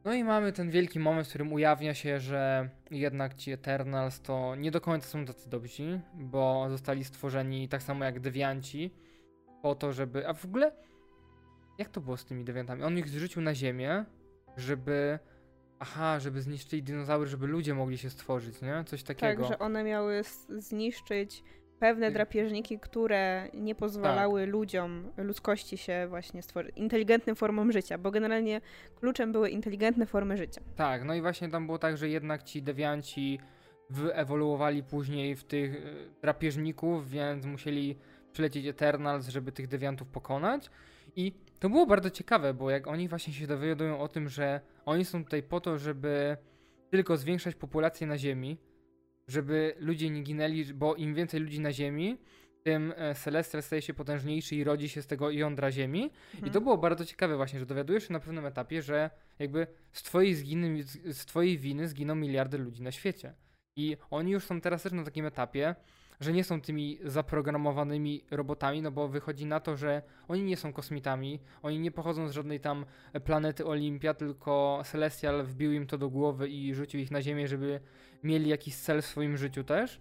B: no i mamy ten wielki moment, w którym ujawnia się, że jednak ci Eternals to nie do końca są tacy dobrzy, bo zostali stworzeni tak samo jak dewianci po to, żeby... A w ogóle jak to było z tymi dewiantami? On ich zrzucił na ziemię, żeby... Aha, żeby zniszczyli dinozaury, żeby ludzie mogli się stworzyć, nie? Coś takiego.
A: Tak, że one miały zniszczyć pewne drapieżniki, które nie pozwalały tak. ludziom, ludzkości się właśnie stworzyć, inteligentnym formom życia, bo generalnie kluczem były inteligentne formy życia.
B: Tak, no i właśnie tam było tak, że jednak ci dewianci wyewoluowali później w tych e, drapieżników, więc musieli przylecieć Eternals, żeby tych dewiantów pokonać. I to było bardzo ciekawe, bo jak oni właśnie się dowiadują o tym, że oni są tutaj po to, żeby tylko zwiększać populację na Ziemi, żeby ludzie nie ginęli, bo im więcej ludzi na Ziemi, tym e, Celestial staje się potężniejszy i rodzi się z tego jądra Ziemi. Mhm. I to było bardzo ciekawe właśnie, że dowiadujesz się na pewnym etapie, że jakby z twojej, zginy, z twojej winy zginą miliardy ludzi na świecie. I oni już są teraz też na takim etapie, że nie są tymi zaprogramowanymi robotami, no bo wychodzi na to, że oni nie są kosmitami, oni nie pochodzą z żadnej tam planety Olimpia, tylko Celestial wbił im to do głowy i rzucił ich na Ziemię, żeby mieli jakiś cel w swoim życiu też,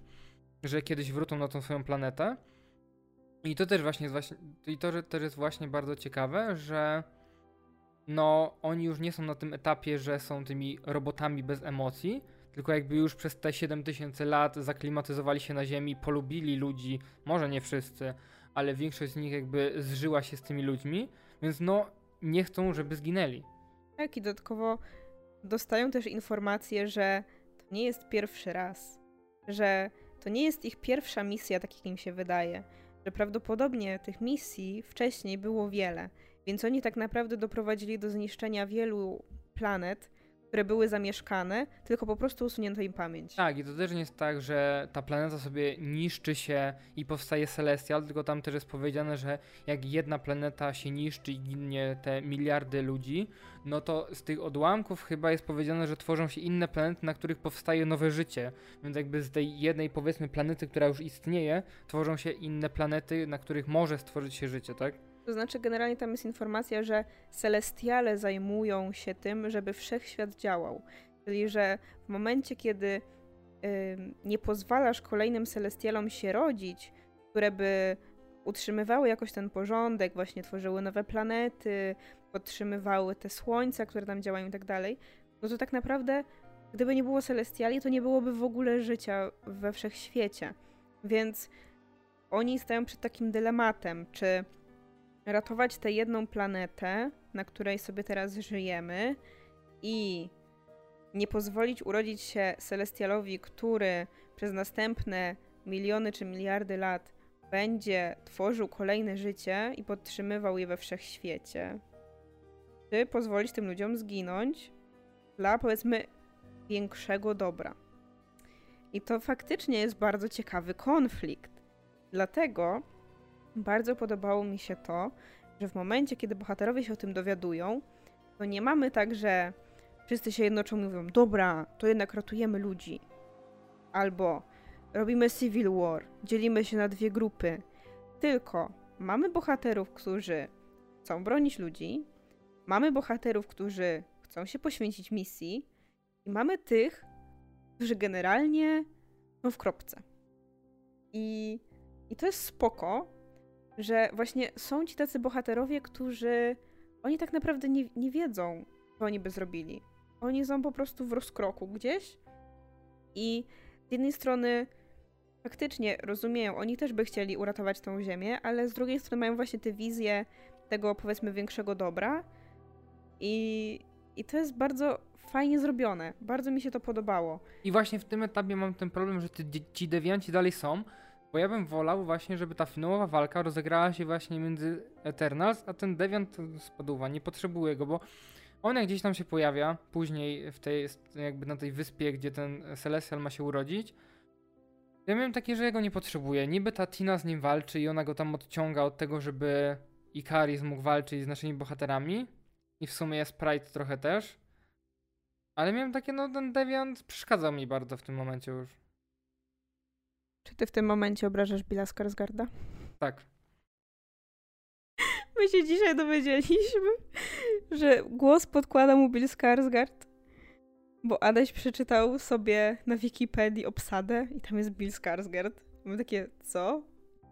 B: że kiedyś wrócą na tą swoją planetę. I to też właśnie właśnie, i to też jest właśnie bardzo ciekawe, że no oni już nie są na tym etapie, że są tymi robotami bez emocji, tylko jakby już przez te 7000 lat zaklimatyzowali się na Ziemi, polubili ludzi, może nie wszyscy, ale większość z nich jakby zżyła się z tymi ludźmi, więc no nie chcą, żeby zginęli.
A: Tak, i dodatkowo dostają też informację, że to nie jest pierwszy raz, że to nie jest ich pierwsza misja, tak jak im się wydaje, że prawdopodobnie tych misji wcześniej było wiele, więc oni tak naprawdę doprowadzili do zniszczenia wielu planet, które były zamieszkane, tylko po prostu usunięto im pamięć.
B: Tak, i to też nie jest tak, że ta planeta sobie niszczy się i powstaje Celestial, tylko tam też jest powiedziane, że jak jedna planeta się niszczy i ginie te miliardy ludzi, no to z tych odłamków chyba jest powiedziane, że tworzą się inne planety, na których powstaje nowe życie. Więc jakby z tej jednej powiedzmy planety, która już istnieje, tworzą się inne planety, na których może stworzyć się życie, tak?
A: To znaczy, generalnie tam jest informacja, że celestiale zajmują się tym, żeby wszechświat działał. Czyli, że w momencie, kiedy nie pozwalasz kolejnym celestialom się rodzić, które by utrzymywały jakoś ten porządek, właśnie tworzyły nowe planety, podtrzymywały te słońca, które tam działają i tak dalej, no to tak naprawdę, gdyby nie było celestiali, to nie byłoby w ogóle życia we wszechświecie. Więc oni stają przed takim dylematem, czy ratować tę jedną planetę, na której sobie teraz żyjemy i nie pozwolić urodzić się Celestialowi, który przez następne miliony czy miliardy lat będzie tworzył kolejne życie i podtrzymywał je we wszechświecie, czy pozwolić tym ludziom zginąć dla powiedzmy większego dobra. I to faktycznie jest bardzo ciekawy konflikt. Dlatego bardzo podobało mi się to, że w momencie, kiedy bohaterowie się o tym dowiadują, to nie mamy tak, że wszyscy się jednoczą i mówią, dobra, to jednak ratujemy ludzi. Albo robimy Civil War, dzielimy się na dwie grupy. Tylko mamy bohaterów, którzy chcą bronić ludzi, mamy bohaterów, którzy chcą się poświęcić misji i mamy tych, którzy generalnie są w kropce. I, i to jest spoko, że właśnie są ci tacy bohaterowie, którzy oni tak naprawdę nie, nie wiedzą, co oni by zrobili. Oni są po prostu w rozkroku gdzieś i z jednej strony faktycznie rozumieją, oni też by chcieli uratować tą ziemię, ale z drugiej strony mają właśnie tę wizję tego powiedzmy większego dobra i, i to jest bardzo fajnie zrobione. Bardzo mi się to podobało.
B: I właśnie w tym etapie mam ten problem, że ci dewianci dalej są, bo ja bym wolał właśnie, żeby ta finałowa walka rozegrała się właśnie między Eternals, a ten Deviant spadła, nie potrzebuje go, bo on jak gdzieś tam się pojawia, później w tej, jakby na tej wyspie, gdzie ten Celestial ma się urodzić, ja miałem takie, że jego nie potrzebuje. Niby ta Tina z nim walczy i ona go tam odciąga od tego, żeby Ikaris mógł walczyć z naszymi bohaterami. I w sumie jest Pride trochę też. Ale miałem takie, no ten Deviant przeszkadzał mi bardzo w tym momencie już.
A: Czy ty w tym momencie obrażasz Billa Skarsgarda?
B: Tak.
A: My się dzisiaj dowiedzieliśmy, że głos podkłada mu Bill Skarsgard, bo Adaś przeczytał sobie na Wikipedii obsadę i tam jest Bill Skarsgard. My takie, co?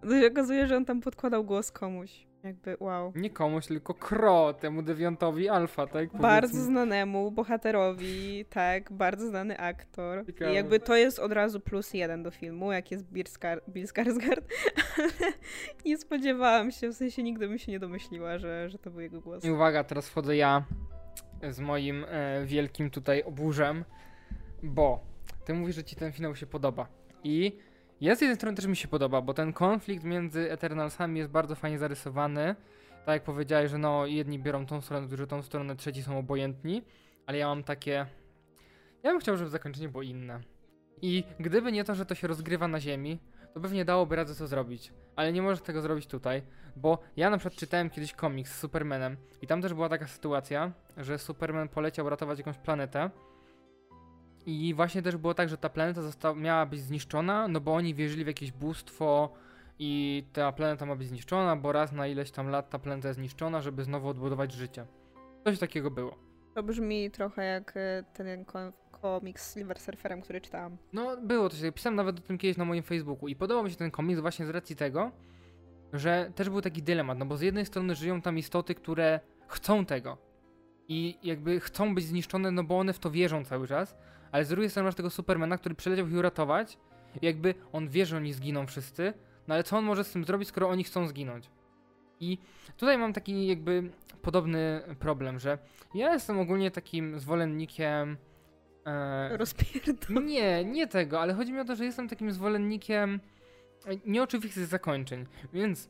A: No się okazuje, że on tam podkładał głos komuś. Jakby wow.
B: Nie komuś, tylko Kro, temu dewiantowi alfa, tak?
A: Bardzo znanemu bohaterowi, tak, bardzo znany aktor. Ciekawe. I jakby to jest od razu plus jeden do filmu, jak jest Bill, Skar Bill Skarsgård. nie spodziewałam się, w sensie nigdy bym się nie domyśliła, że, że to był jego głos.
B: I uwaga, teraz wchodzę ja z moim e, wielkim tutaj oburzem, bo ty mówisz, że ci ten finał się podoba. I ja z jednej strony też mi się podoba, bo ten konflikt między Eternalsami jest bardzo fajnie zarysowany. Tak jak powiedziałeś, że no jedni biorą tą stronę, którzy tą stronę, trzeci są obojętni, ale ja mam takie... Ja bym chciał, żeby zakończenie było inne. I gdyby nie to, że to się rozgrywa na ziemi, to pewnie dałoby radę to zrobić. Ale nie możesz tego zrobić tutaj, bo ja na przykład czytałem kiedyś komiks z Supermanem i tam też była taka sytuacja, że Superman poleciał ratować jakąś planetę i właśnie też było tak, że ta planeta została, miała być zniszczona, no bo oni wierzyli w jakieś bóstwo i ta planeta ma być zniszczona, bo raz na ileś tam lat ta planeta jest zniszczona, żeby znowu odbudować życie. Coś takiego było.
A: To brzmi trochę jak e, ten komiks z Silver Surferem, który czytałam.
B: No, było coś takiego. Pisałem nawet o tym kiedyś na moim Facebooku i podobał mi się ten komiks właśnie z racji tego, że też był taki dylemat, no bo z jednej strony żyją tam istoty, które chcą tego i jakby chcą być zniszczone, no bo one w to wierzą cały czas, ale z drugiej strony masz tego Supermana, który przyleciał ich uratować i jakby on wie, że oni zginą wszyscy, no ale co on może z tym zrobić, skoro oni chcą zginąć? I tutaj mam taki jakby podobny problem, że ja jestem ogólnie takim zwolennikiem
A: e, Rozpierdol.
B: Nie, nie tego, ale chodzi mi o to, że jestem takim zwolennikiem nieoczywistych zakończeń, więc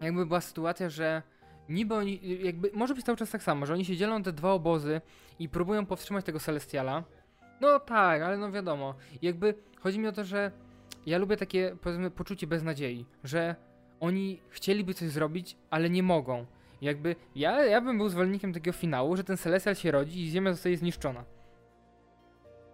B: jakby była sytuacja, że niby oni, jakby, może być cały czas tak samo, że oni się dzielą te dwa obozy i próbują powstrzymać tego Celestiala. No tak, ale no wiadomo. Jakby chodzi mi o to, że ja lubię takie, powiedzmy, poczucie beznadziei, że oni chcieliby coś zrobić, ale nie mogą. Jakby ja, ja bym był zwolennikiem takiego finału, że ten Celestial się rodzi i Ziemia zostaje zniszczona.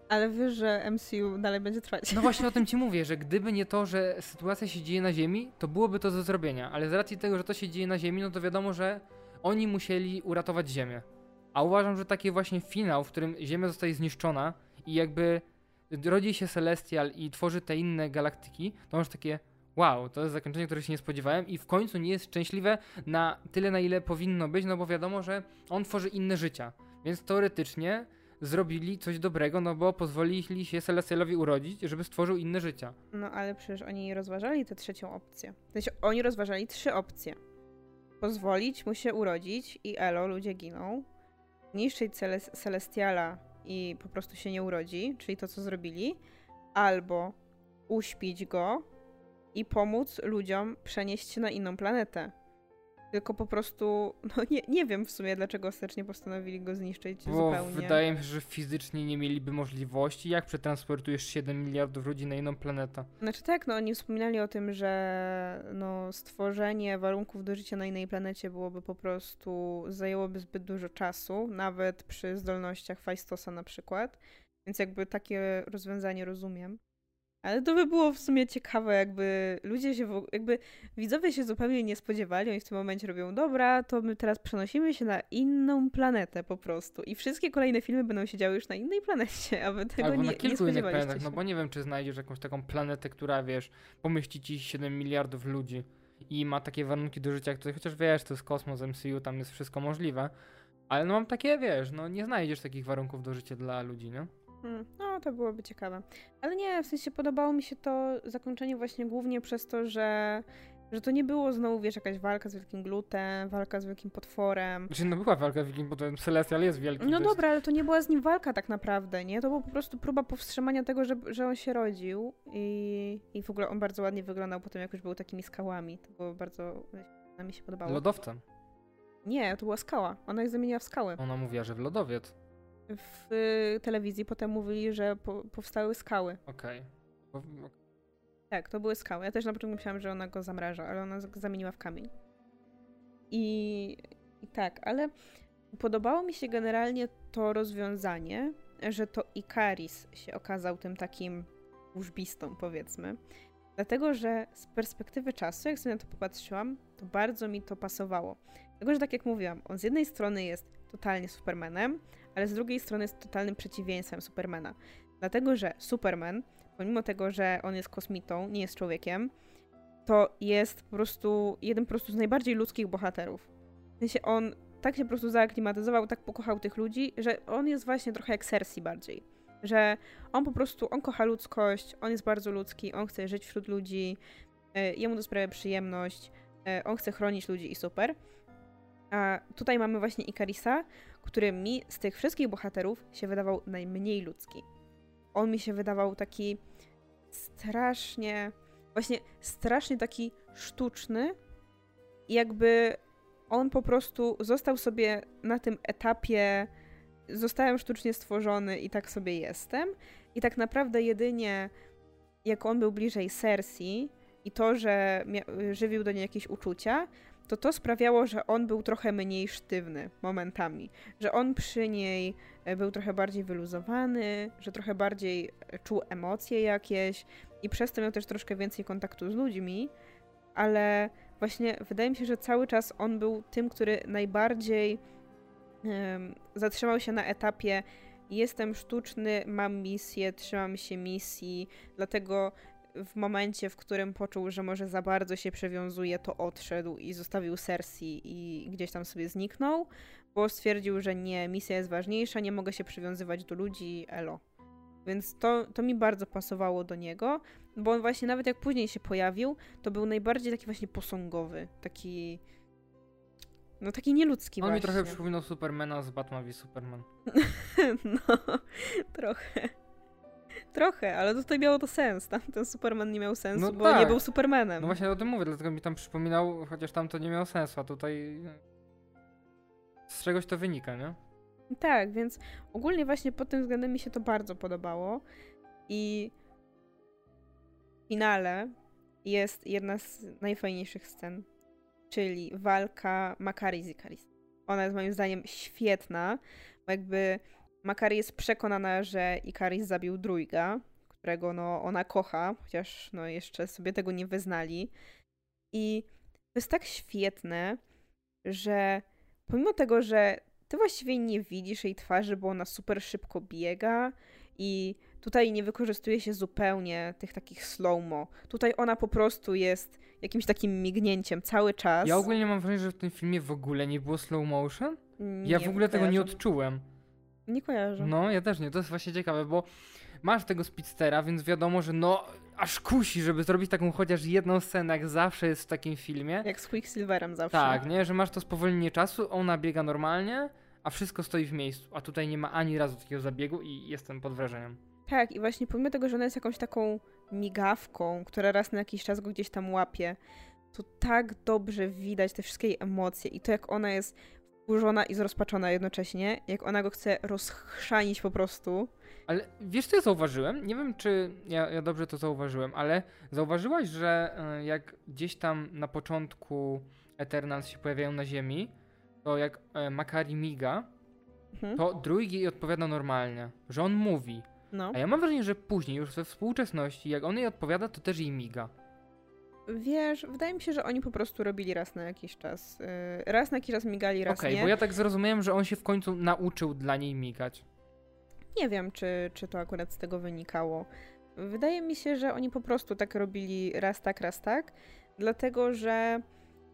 A: Ale wiesz, że MCU dalej będzie trwać.
B: No właśnie o tym ci mówię, że gdyby nie to, że sytuacja się dzieje na Ziemi, to byłoby to do zrobienia. Ale z racji tego, że to się dzieje na Ziemi, no to wiadomo, że oni musieli uratować Ziemię. A uważam, że taki właśnie finał, w którym Ziemia zostaje zniszczona i jakby rodzi się Celestial i tworzy te inne galaktyki, to masz takie wow, to jest zakończenie, które się nie spodziewałem i w końcu nie jest szczęśliwe na tyle, na ile powinno być, no bo wiadomo, że on tworzy inne życia. Więc teoretycznie zrobili coś dobrego, no bo pozwolili się Celestialowi urodzić, żeby stworzył inne życia.
A: No ale przecież oni rozważali tę trzecią opcję. Sensie oni rozważali trzy opcje. Pozwolić mu się urodzić i elo, ludzie giną. Niszczyć Celestiala i po prostu się nie urodzi, czyli to, co zrobili. Albo uśpić go i pomóc ludziom przenieść się na inną planetę. Tylko po prostu, no nie, nie wiem w sumie, dlaczego ostatecznie postanowili go zniszczyć Bo zupełnie.
B: wydaje mi się, że fizycznie nie mieliby możliwości. Jak przetransportujesz 7 miliardów ludzi na inną planetę?
A: Znaczy tak, no oni wspominali o tym, że no, stworzenie warunków do życia na innej planecie byłoby po prostu, zajęłoby zbyt dużo czasu, nawet przy zdolnościach Faistosa na przykład. Więc jakby takie rozwiązanie rozumiem. Ale to by było w sumie ciekawe, jakby ludzie się, jakby widzowie się zupełnie nie spodziewali, oni w tym momencie robią, dobra, to my teraz przenosimy się na inną planetę po prostu i wszystkie kolejne filmy będą się działy już na innej planecie, a wy tego
B: Albo
A: nie,
B: na kilku
A: nie
B: innych planetach, no bo nie wiem, czy znajdziesz jakąś taką planetę, która, wiesz, pomyśli ci 7 miliardów ludzi i ma takie warunki do życia, które, chociaż wiesz, to jest kosmos, MCU, tam jest wszystko możliwe, ale no mam takie, wiesz, no nie znajdziesz takich warunków do życia dla ludzi, nie?
A: Hmm, no, to byłoby ciekawe. Ale nie, w sensie podobało mi się to zakończenie właśnie głównie przez to, że że to nie było znowu, wiesz, jakaś walka z wielkim glutem, walka z wielkim potworem.
B: Znaczy, no była walka z wielkim potworem, Celestial jest wielki.
A: No dobra, ale to nie była z nim walka tak naprawdę, nie? To była po prostu próba powstrzymania tego, że, że on się rodził i, i w ogóle on bardzo ładnie wyglądał potem, jak już był takimi skałami. To było bardzo, na mi się podobało.
B: Lodowcem.
A: Nie, to była skała. Ona ich zamieniła w skały.
B: Ona mówiła, że w lodowiec
A: w telewizji potem mówili, że po, powstały skały.
B: Okej. Okay.
A: Tak, to były skały. Ja też na początku myślałam, że ona go zamraża, ale ona zamieniła w kamień. I, I tak, ale podobało mi się generalnie to rozwiązanie, że to Ikaris się okazał tym takim łóżbistą, powiedzmy. Dlatego, że z perspektywy czasu, jak sobie na to popatrzyłam, to bardzo mi to pasowało. Dlatego, że tak jak mówiłam, on z jednej strony jest totalnie Supermanem, ale z drugiej strony jest totalnym przeciwieństwem Supermana. Dlatego, że Superman, pomimo tego, że on jest kosmitą, nie jest człowiekiem, to jest po prostu jeden po prostu z najbardziej ludzkich bohaterów. W sensie on tak się po prostu zaaklimatyzował, tak pokochał tych ludzi, że on jest właśnie trochę jak Cersei bardziej. Że on po prostu, on kocha ludzkość, on jest bardzo ludzki, on chce żyć wśród ludzi, e, jemu to sprawia przyjemność, e, on chce chronić ludzi i super. A tutaj mamy właśnie Ikarisa, który mi z tych wszystkich bohaterów się wydawał najmniej ludzki. On mi się wydawał taki strasznie, właśnie strasznie taki sztuczny, jakby on po prostu został sobie na tym etapie, zostałem sztucznie stworzony i tak sobie jestem. I tak naprawdę jedynie jak on był bliżej Cersei i to, że żywił do niej jakieś uczucia, to to sprawiało, że on był trochę mniej sztywny momentami, że on przy niej e, był trochę bardziej wyluzowany, że trochę bardziej e, czuł emocje jakieś i przez to miał też troszkę więcej kontaktu z ludźmi, ale właśnie wydaje mi się, że cały czas on był tym, który najbardziej um, zatrzymał się na etapie jestem sztuczny, mam misję, trzymam się misji, dlatego w momencie, w którym poczuł, że może za bardzo się przewiązuje, to odszedł i zostawił Cersei i gdzieś tam sobie zniknął, bo stwierdził, że nie, misja jest ważniejsza, nie mogę się przywiązywać do ludzi, elo. Więc to, to mi bardzo pasowało do niego, bo on właśnie nawet jak później się pojawił, to był najbardziej taki właśnie posągowy, taki... No taki nieludzki
B: On
A: właśnie.
B: mi trochę przypominał Supermana z Batman v Superman.
A: no, trochę. Trochę, ale tutaj miało to sens. Tam ten Superman nie miał sensu, no bo tak. nie był Supermanem.
B: No właśnie o tym mówię, dlatego mi tam przypominał, chociaż tam to nie miało sensu, a tutaj z czegoś to wynika, nie?
A: Tak, więc ogólnie właśnie pod tym względem mi się to bardzo podobało i w finale jest jedna z najfajniejszych scen, czyli walka Makari z Ikaris. Ona jest moim zdaniem świetna, bo jakby Makari jest przekonana, że Ikaris zabił Druiga, którego no, ona kocha, chociaż no, jeszcze sobie tego nie wyznali. I to jest tak świetne, że pomimo tego, że ty właściwie nie widzisz jej twarzy, bo ona super szybko biega i tutaj nie wykorzystuje się zupełnie tych takich slow-mo. Tutaj ona po prostu jest jakimś takim mignięciem cały czas.
B: Ja ogólnie mam wrażenie, że w tym filmie w ogóle nie było slow motion.
A: Nie
B: Ja w ogóle tego nie odczułem.
A: Nie kojarzę.
B: No, ja też nie. To jest właśnie ciekawe, bo masz tego speedstera, więc wiadomo, że no aż kusi, żeby zrobić taką chociaż jedną scenę, jak zawsze jest w takim filmie.
A: Jak z Quicksilverem zawsze.
B: Tak, nie? Że masz to spowolnienie czasu, ona biega normalnie, a wszystko stoi w miejscu. A tutaj nie ma ani razu takiego zabiegu i jestem pod wrażeniem.
A: Tak, i właśnie pomimo tego, że ona jest jakąś taką migawką, która raz na jakiś czas go gdzieś tam łapie, to tak dobrze widać te wszystkie emocje i to, jak ona jest wkurzona i zrozpaczona jednocześnie, jak ona go chce rozchrzanić po prostu.
B: Ale wiesz, co ja zauważyłem? Nie wiem, czy ja, ja dobrze to zauważyłem, ale zauważyłaś, że e, jak gdzieś tam na początku Eternals się pojawiają na Ziemi, to jak e, Makari miga,
A: Mhm.
B: to drugi odpowiada normalnie, że on mówi.
A: No.
B: A ja mam wrażenie, że później, już we współczesności, jak on jej odpowiada, to też jej miga.
A: Wiesz, wydaje mi się, że oni po prostu robili raz na jakiś czas. Yy, Raz na jakiś czas migali, raz
B: Okej,
A: nie.
B: bo ja tak zrozumiałem, że on się w końcu nauczył dla niej migać.
A: Nie wiem, czy, czy to akurat z tego wynikało. Wydaje mi się, że oni po prostu tak robili raz tak, raz tak, dlatego że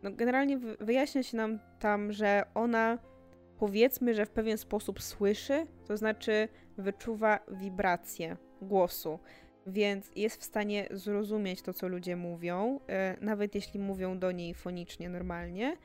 A: no generalnie wy- wyjaśnia się nam tam, że ona powiedzmy, że w pewien sposób słyszy, to znaczy wyczuwa wibrację głosu, więc jest w stanie zrozumieć to, co ludzie mówią, e, nawet jeśli mówią do niej fonicznie normalnie.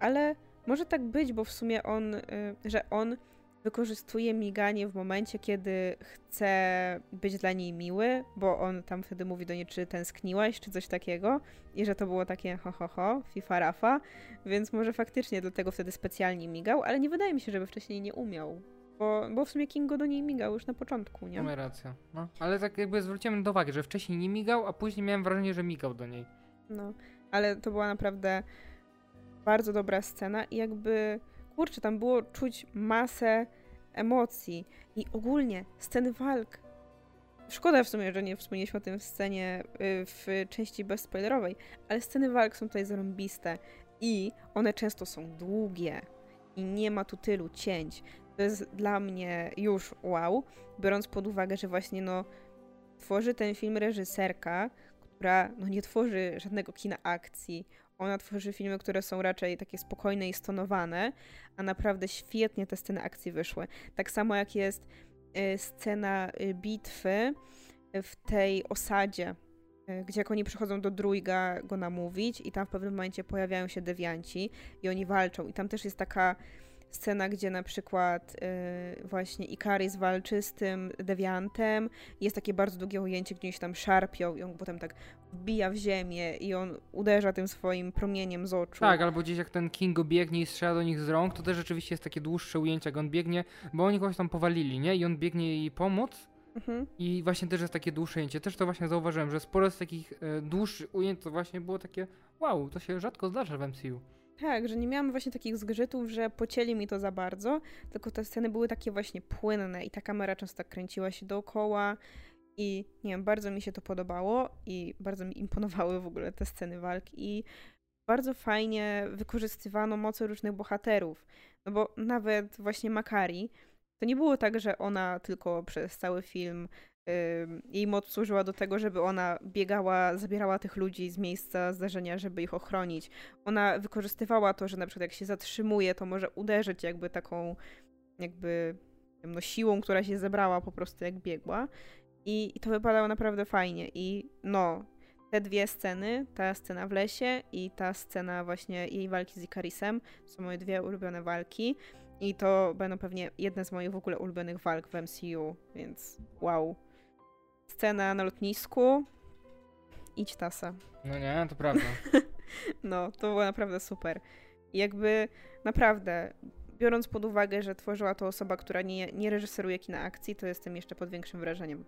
A: Ale może tak być, bo w sumie on, e, że on wykorzystuje miganie w momencie, kiedy chce być dla niej miły, bo on tam wtedy mówi do niej, czy tęskniłaś, czy coś takiego i że to było takie ho, ho, ho, fifa rafa, więc może faktycznie dlatego wtedy specjalnie migał, ale nie wydaje mi się, żeby wcześniej nie umiał, bo, bo w sumie Kingo do niej migał już na początku, nie?
B: Nie? racja. No. Ale tak jakby zwróciłem do uwagi, że wcześniej nie migał, a później miałem wrażenie, że migał do niej.
A: No, ale to była naprawdę bardzo dobra scena i jakby, kurczę, tam było czuć masę emocji i ogólnie sceny walk. Szkoda w sumie, że nie wspomnieliśmy o tym w scenie, y, w części bezspoilerowej, ale sceny walk są tutaj zarąbiste i one często są długie i nie ma tu tylu cięć. To jest dla mnie już wow, biorąc pod uwagę, że właśnie no tworzy ten film reżyserka, która no, nie tworzy żadnego kina akcji. Ona tworzy filmy, które są raczej takie spokojne i stonowane, a naprawdę świetnie te sceny akcji wyszły. Tak samo jak jest y, scena y, bitwy w tej osadzie, gdzie jak oni przychodzą do Druiga go namówić i tam w pewnym momencie pojawiają się dewianci i oni walczą i tam też jest taka scena, gdzie na przykład y, właśnie Ikaris walczy z tym dewiantem jest takie bardzo długie ujęcie, gdzie się tam szarpią i on potem tak wbija w ziemię i on uderza tym swoim promieniem z oczu.
B: Tak, albo gdzieś jak ten Kingo biegnie i strzela do nich z rąk, to też rzeczywiście jest takie dłuższe ujęcie, jak on biegnie, bo oni kogoś tam powalili, nie? I on biegnie jej pomóc
A: Mhm.
B: i właśnie też jest takie dłuższe ujęcie. Też to właśnie zauważyłem, że sporo z takich e, dłuższych ujęć to właśnie było takie wow, to się rzadko zdarza w MCU.
A: Tak, że nie miałam właśnie takich zgrzytów, że pocięli mi to za bardzo, tylko te sceny były takie właśnie płynne i ta kamera często tak kręciła się dookoła i nie wiem, bardzo mi się to podobało i bardzo mi imponowały w ogóle te sceny walk i bardzo fajnie wykorzystywano moce różnych bohaterów, no bo nawet właśnie Makari, to nie było tak, że ona tylko przez cały film jej moc służyła do tego, żeby ona biegała, zabierała tych ludzi z miejsca zdarzenia, żeby ich ochronić. Ona wykorzystywała to, że na przykład jak się zatrzymuje, to może uderzyć jakby taką jakby no, siłą, która się zebrała po prostu jak biegła. I, I to wypadało naprawdę fajnie. I no, te dwie sceny, ta scena w lesie i ta scena właśnie jej walki z Ikarisem, to są moje dwie ulubione walki. I to będą pewnie jedne z moich w ogóle ulubionych walk w MCU, więc wow. Scena na lotnisku. Idź tasa.
B: No nie, to prawda.
A: No, to było naprawdę super. I jakby naprawdę, biorąc pod uwagę, że tworzyła to osoba, która nie, nie reżyseruje kina akcji, to jestem jeszcze pod większym wrażeniem.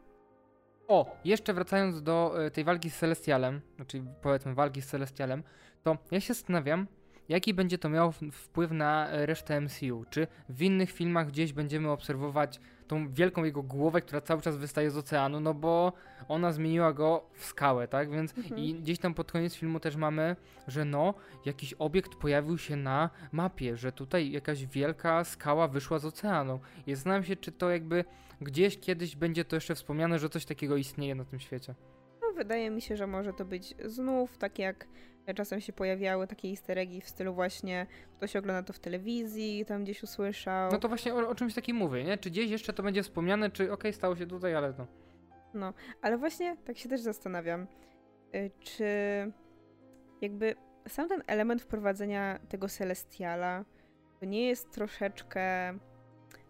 B: O, jeszcze wracając do y, tej walki z Celestialem, znaczy powiedzmy walki z Celestialem, to ja się zastanawiam, jaki będzie to miało wpływ na e, resztę MCU. Czy w innych filmach gdzieś będziemy obserwować tą wielką jego głowę, która cały czas wystaje z oceanu, no bo ona zmieniła go w skałę, tak? Więc mhm. i gdzieś tam pod koniec filmu też mamy, że no, jakiś obiekt pojawił się na mapie, że tutaj jakaś wielka skała wyszła z oceanu. I zastanawiam się, czy to jakby gdzieś kiedyś będzie to jeszcze wspomniane, że coś takiego istnieje na tym świecie.
A: No, wydaje mi się, że może to być znów tak jak czasem się pojawiały takie easter eggi w stylu właśnie ktoś ogląda to w telewizji, tam gdzieś usłyszał.
B: No to właśnie o, o czymś takim mówię, nie? Czy gdzieś jeszcze to będzie wspomniane, czy okej, okay, stało się tutaj, ale to...
A: No, ale właśnie tak się też zastanawiam, y, czy jakby sam ten element wprowadzenia tego Celestiala to nie jest troszeczkę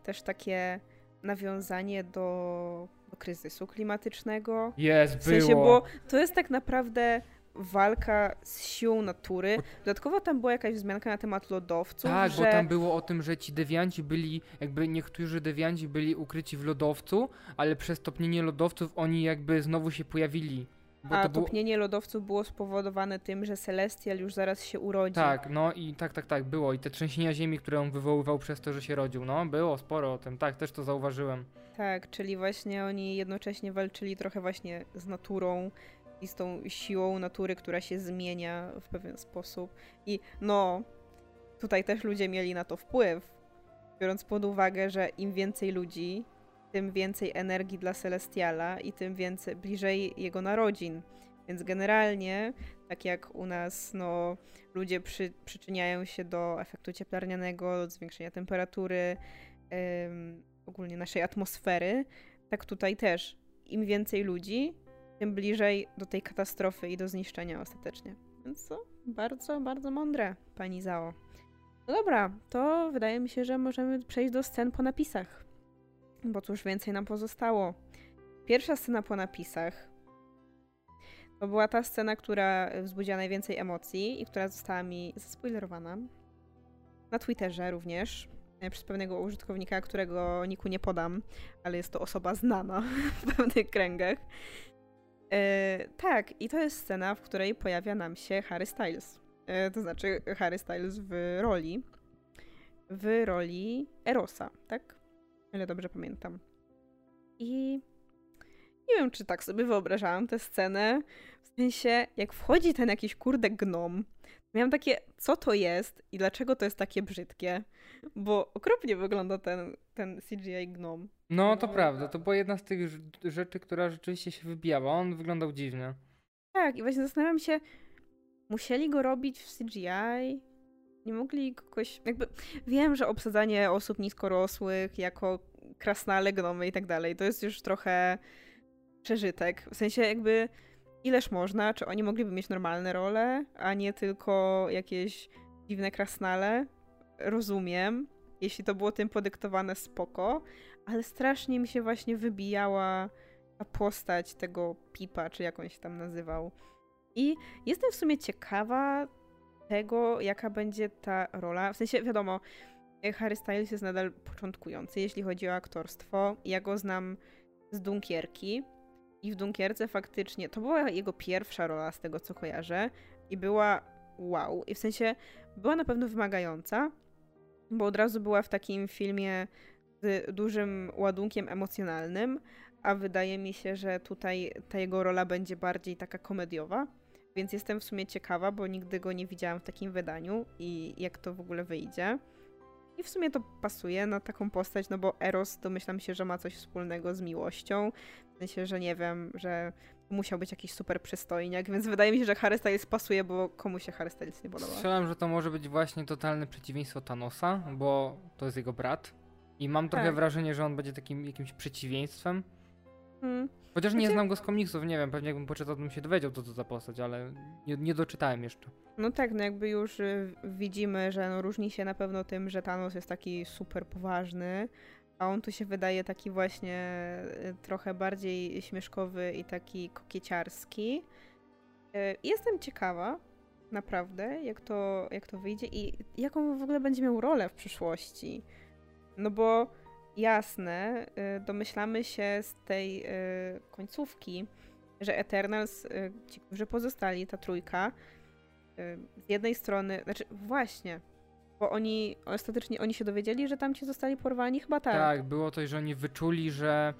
A: też takie nawiązanie do, do kryzysu klimatycznego?
B: Jest,
A: w sensie, było. bo to jest tak naprawdę walka z siłą natury. Dodatkowo tam była jakaś wzmianka na temat lodowców.
B: Tak,
A: że...
B: bo tam było o tym, że ci dewianci byli, jakby niektórzy dewianci byli ukryci w lodowcu, ale przez topnienie lodowców oni jakby znowu się pojawili.
A: Bo A to topnienie było... lodowców było spowodowane tym, że Celestial już zaraz się urodzi.
B: Tak, no i tak, tak, tak, było. I te trzęsienia ziemi, które on wywoływał przez to, że się rodził, no było sporo o tym, tak, też to zauważyłem.
A: Tak, czyli właśnie oni jednocześnie walczyli trochę właśnie z naturą, i z tą siłą natury, która się zmienia w pewien sposób. I no, tutaj też ludzie mieli na to wpływ, biorąc pod uwagę, że im więcej ludzi, tym więcej energii dla Celestiala i tym więcej bliżej jego narodzin. Więc generalnie, tak jak u nas, no, ludzie przy, przyczyniają się do efektu cieplarnianego, do zwiększenia temperatury, ym, ogólnie naszej atmosfery, tak tutaj też. Im więcej ludzi, tym bliżej do tej katastrofy i do zniszczenia ostatecznie. Więc to bardzo, bardzo mądre, pani Zao. No dobra, to wydaje mi się, że możemy przejść do scen po napisach. Bo cóż więcej nam pozostało. Pierwsza scena po napisach to była ta scena, która wzbudziła najwięcej emocji i która została mi zaspoilerowana. Na Twitterze również. E, przez pewnego użytkownika, którego niku nie podam, ale jest to osoba znana w pewnych kręgach. E, tak, i to jest scena, w której pojawia nam się Harry Styles. E, to znaczy Harry Styles w roli. W roli Erosa, tak? Ile dobrze pamiętam. I nie wiem, czy tak sobie wyobrażałam tę scenę. W sensie, jak wchodzi ten jakiś kurde gnom, miałam takie, co to jest i dlaczego to jest takie brzydkie? Bo okropnie wygląda ten, ten CGI gnom.
B: No, to prawda. To była jedna z tych rzeczy, która rzeczywiście się wybijała. On wyglądał dziwnie.
A: Tak, i właśnie zastanawiam się, musieli go robić w CGI? Nie mogli kogoś. Jakby wiem, że obsadzanie osób niskorosłych jako krasnale, gnomy i tak dalej, to jest już trochę przeżytek. W sensie jakby ileż można, czy oni mogliby mieć normalne role, a nie tylko jakieś dziwne krasnale. Rozumiem, jeśli to było tym podyktowane spoko, ale strasznie mi się właśnie wybijała ta postać tego Pipa, czy jak on się tam nazywał. I jestem w sumie ciekawa tego, jaka będzie ta rola. W sensie, wiadomo, Harry Styles jest nadal początkujący, jeśli chodzi o aktorstwo. Ja go znam z Dunkierki i w Dunkierce faktycznie to była jego pierwsza rola z tego, co kojarzę i była wow. I w sensie była na pewno wymagająca, bo od razu była w takim filmie z dużym ładunkiem emocjonalnym, a wydaje mi się, że tutaj ta jego rola będzie bardziej taka komediowa. Więc jestem w sumie ciekawa, bo nigdy go nie widziałam w takim wydaniu i jak to w ogóle wyjdzie. I w sumie to pasuje na taką postać, no bo Eros domyślam się, że ma coś wspólnego z miłością. W sensie, że nie wiem, że musiał być jakiś super przystojniak, więc wydaje mi się, że Harry Styles pasuje, bo komu się Harry Styles nie podoba.
B: Strzelam, że to może być właśnie totalne przeciwieństwo Thanosa, bo to jest jego brat. I mam trochę tak. wrażenie, że on będzie takim jakimś przeciwieństwem. Hmm. Chociaż nie znam go z komiksów, nie wiem, pewnie jakbym poczytał, bym się dowiedział, co to za postać, ale nie, nie doczytałem jeszcze.
A: No tak, no jakby już y, widzimy, że no różni się na pewno tym, że Thanos jest taki super poważny, a on tu się wydaje taki właśnie y, trochę bardziej śmieszkowy i taki kokieciarski. Y, jestem ciekawa, naprawdę, jak to, jak to wyjdzie i jaką w ogóle będzie miał rolę w przyszłości. No bo jasne, y, domyślamy się z tej y, końcówki, że Eternals, y, ci, którzy pozostali, ta trójka, z jednej strony, znaczy właśnie, bo oni ostatecznie oni się dowiedzieli, że tam ci zostali porwani, chyba tak.
B: Tak, było to, że oni wyczuli, że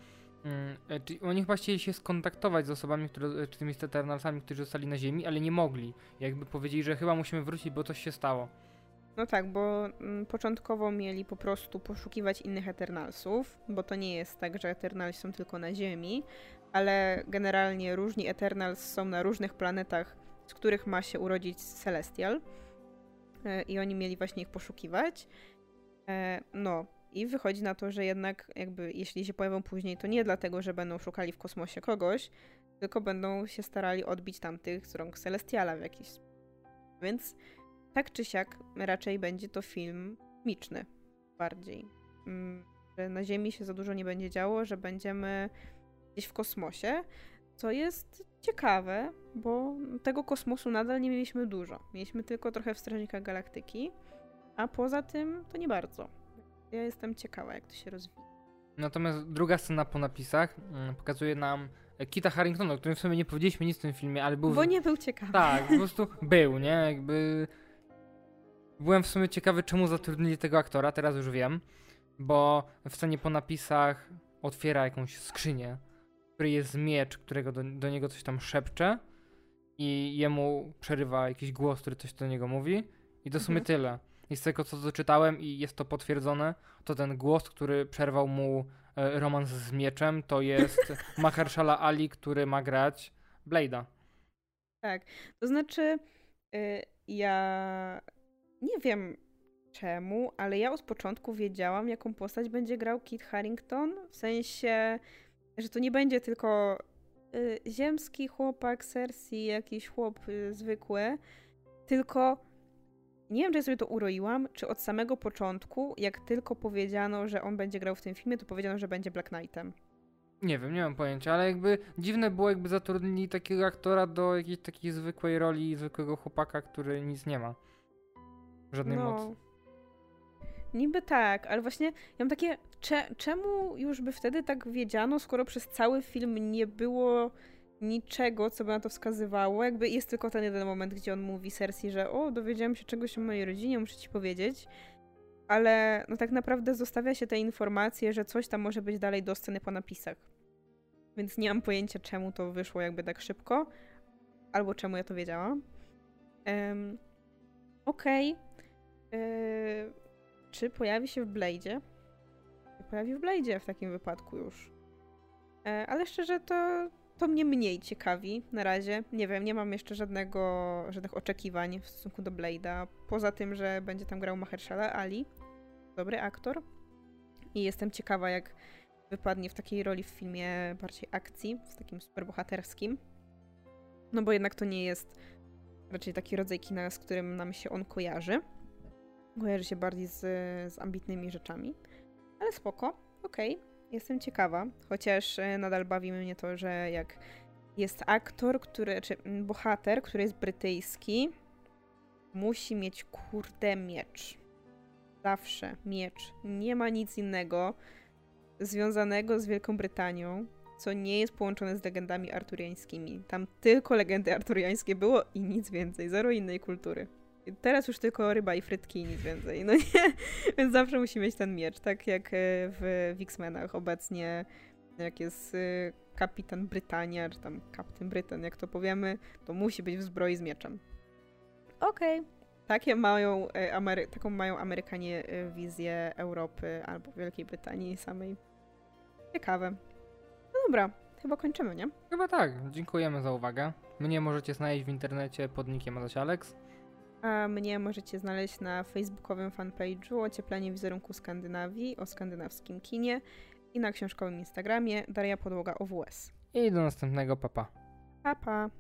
B: mm, e, oni chyba chcieli się skontaktować z osobami, które, e, tymi Eternalsami, którzy zostali na Ziemi, ale nie mogli. Jakby powiedzieli, że chyba musimy wrócić, bo coś się stało.
A: No tak, bo mm, początkowo mieli po prostu poszukiwać innych Eternalsów, bo to nie jest tak, że Eternals są tylko na Ziemi, ale generalnie różni Eternals są na różnych planetach, z których ma się urodzić Celestial. E, I oni mieli właśnie ich poszukiwać. E, no, i wychodzi na to, że jednak jakby jeśli się pojawią później, to nie dlatego, że będą szukali w kosmosie kogoś, tylko będą się starali odbić tamtych z rąk Celestiala w jakiś sposób. Więc tak czy siak raczej będzie to film miczny bardziej. Mm, że na Ziemi się za dużo nie będzie działo, że będziemy gdzieś w kosmosie, co jest ciekawe, bo tego kosmosu nadal nie mieliśmy dużo. Mieliśmy tylko trochę w Strażnikach Galaktyki, a poza tym to nie bardzo. Ja jestem ciekawa, jak to się rozwija.
B: Natomiast druga scena po napisach mm, pokazuje nam Kita Harringtona, o którym w sumie nie powiedzieliśmy nic w tym filmie, ale był...
A: Bo nie był ciekawy.
B: Tak, po prostu był, nie? Jakby... Byłem w sumie ciekawy, czemu zatrudnili tego aktora, teraz już wiem, bo w scenie po napisach otwiera jakąś skrzynię której jest miecz, którego do, do niego coś tam szepcze i jemu przerywa jakiś głos, który coś do niego mówi i to w sumie mhm. tyle. I z tego, co doczytałem i jest to potwierdzone, to ten głos, który przerwał mu e, romans z mieczem, to jest Mahershala Ali, który ma grać Blade'a.
A: Tak, to znaczy y, ja nie wiem czemu, ale ja od początku wiedziałam, jaką postać będzie grał Kit Harrington, w sensie że to nie będzie tylko y, ziemski chłopak Cersei, jakiś chłop y, zwykły, tylko nie wiem, czy ja sobie to uroiłam, czy od samego początku, jak tylko powiedziano, że on będzie grał w tym filmie, to powiedziano, że będzie Black Knightem.
B: Nie wiem, nie mam pojęcia, ale jakby dziwne było, jakby zatrudnili takiego aktora do jakiejś takiej zwykłej roli zwykłego chłopaka, który nic nie ma. Żadnej no. mocy.
A: Niby tak, ale właśnie ja mam takie, cze, czemu już by wtedy tak wiedziano, skoro przez cały film nie było niczego, co by na to wskazywało. Jakby jest tylko ten jeden moment, gdzie on mówi Cersei, że o, dowiedziałem się czegoś o mojej rodzinie, muszę ci powiedzieć. Ale no tak naprawdę zostawia się te informacje, że coś tam może być dalej do sceny po napisach. Więc nie mam pojęcia, czemu to wyszło jakby tak szybko, albo czemu ja to wiedziałam. Um, Okej. Okay. Yy, czy pojawi się w Blade'zie? Pojawi w Blade'zie w takim wypadku już. E, ale szczerze to, to mnie mniej ciekawi na razie. Nie wiem, nie mam jeszcze żadnego, żadnych oczekiwań w stosunku do Blade'a. Poza tym, że będzie tam grał Mahershala Ali. Dobry aktor. I jestem ciekawa, jak wypadnie w takiej roli w filmie bardziej akcji, w takim superbohaterskim. No bo jednak to nie jest raczej taki rodzaj kina, z którym nam się on kojarzy. Kojarzy się bardziej z, z ambitnymi rzeczami. Ale spoko, okej, okay. jestem ciekawa. Chociaż e, nadal bawi mnie to, że jak jest aktor, który, czy bohater, który jest brytyjski, musi mieć kurde miecz. Zawsze miecz. Nie ma nic innego związanego z Wielką Brytanią, co nie jest połączone z legendami arturiańskimi. Tam tylko legendy arturiańskie było i nic więcej, zero innej kultury. Teraz już tylko ryba i frytki i nic więcej. No nie? Więc zawsze musi mieć ten miecz, tak jak e, w, w X-Menach obecnie, jak jest e, kapitan Brytania, czy tam kapitan Brytan, jak to powiemy, to musi być w zbroi z mieczem. Okej. Okay. Takie mają, e, Amery taką mają Amerykanie wizję Europy albo Wielkiej Brytanii samej. Ciekawe. No dobra, chyba kończymy, nie?
B: Chyba tak. Dziękujemy za uwagę. Mnie możecie znaleźć w internecie pod nickiem Adaś Alex.
A: A mnie możecie znaleźć na facebookowym fanpage'u Ocieplenie wizerunku Skandynawii o skandynawskim kinie i na książkowym Instagramie Daria Podłoga OWS.
B: I do następnego, papa.
A: Papa.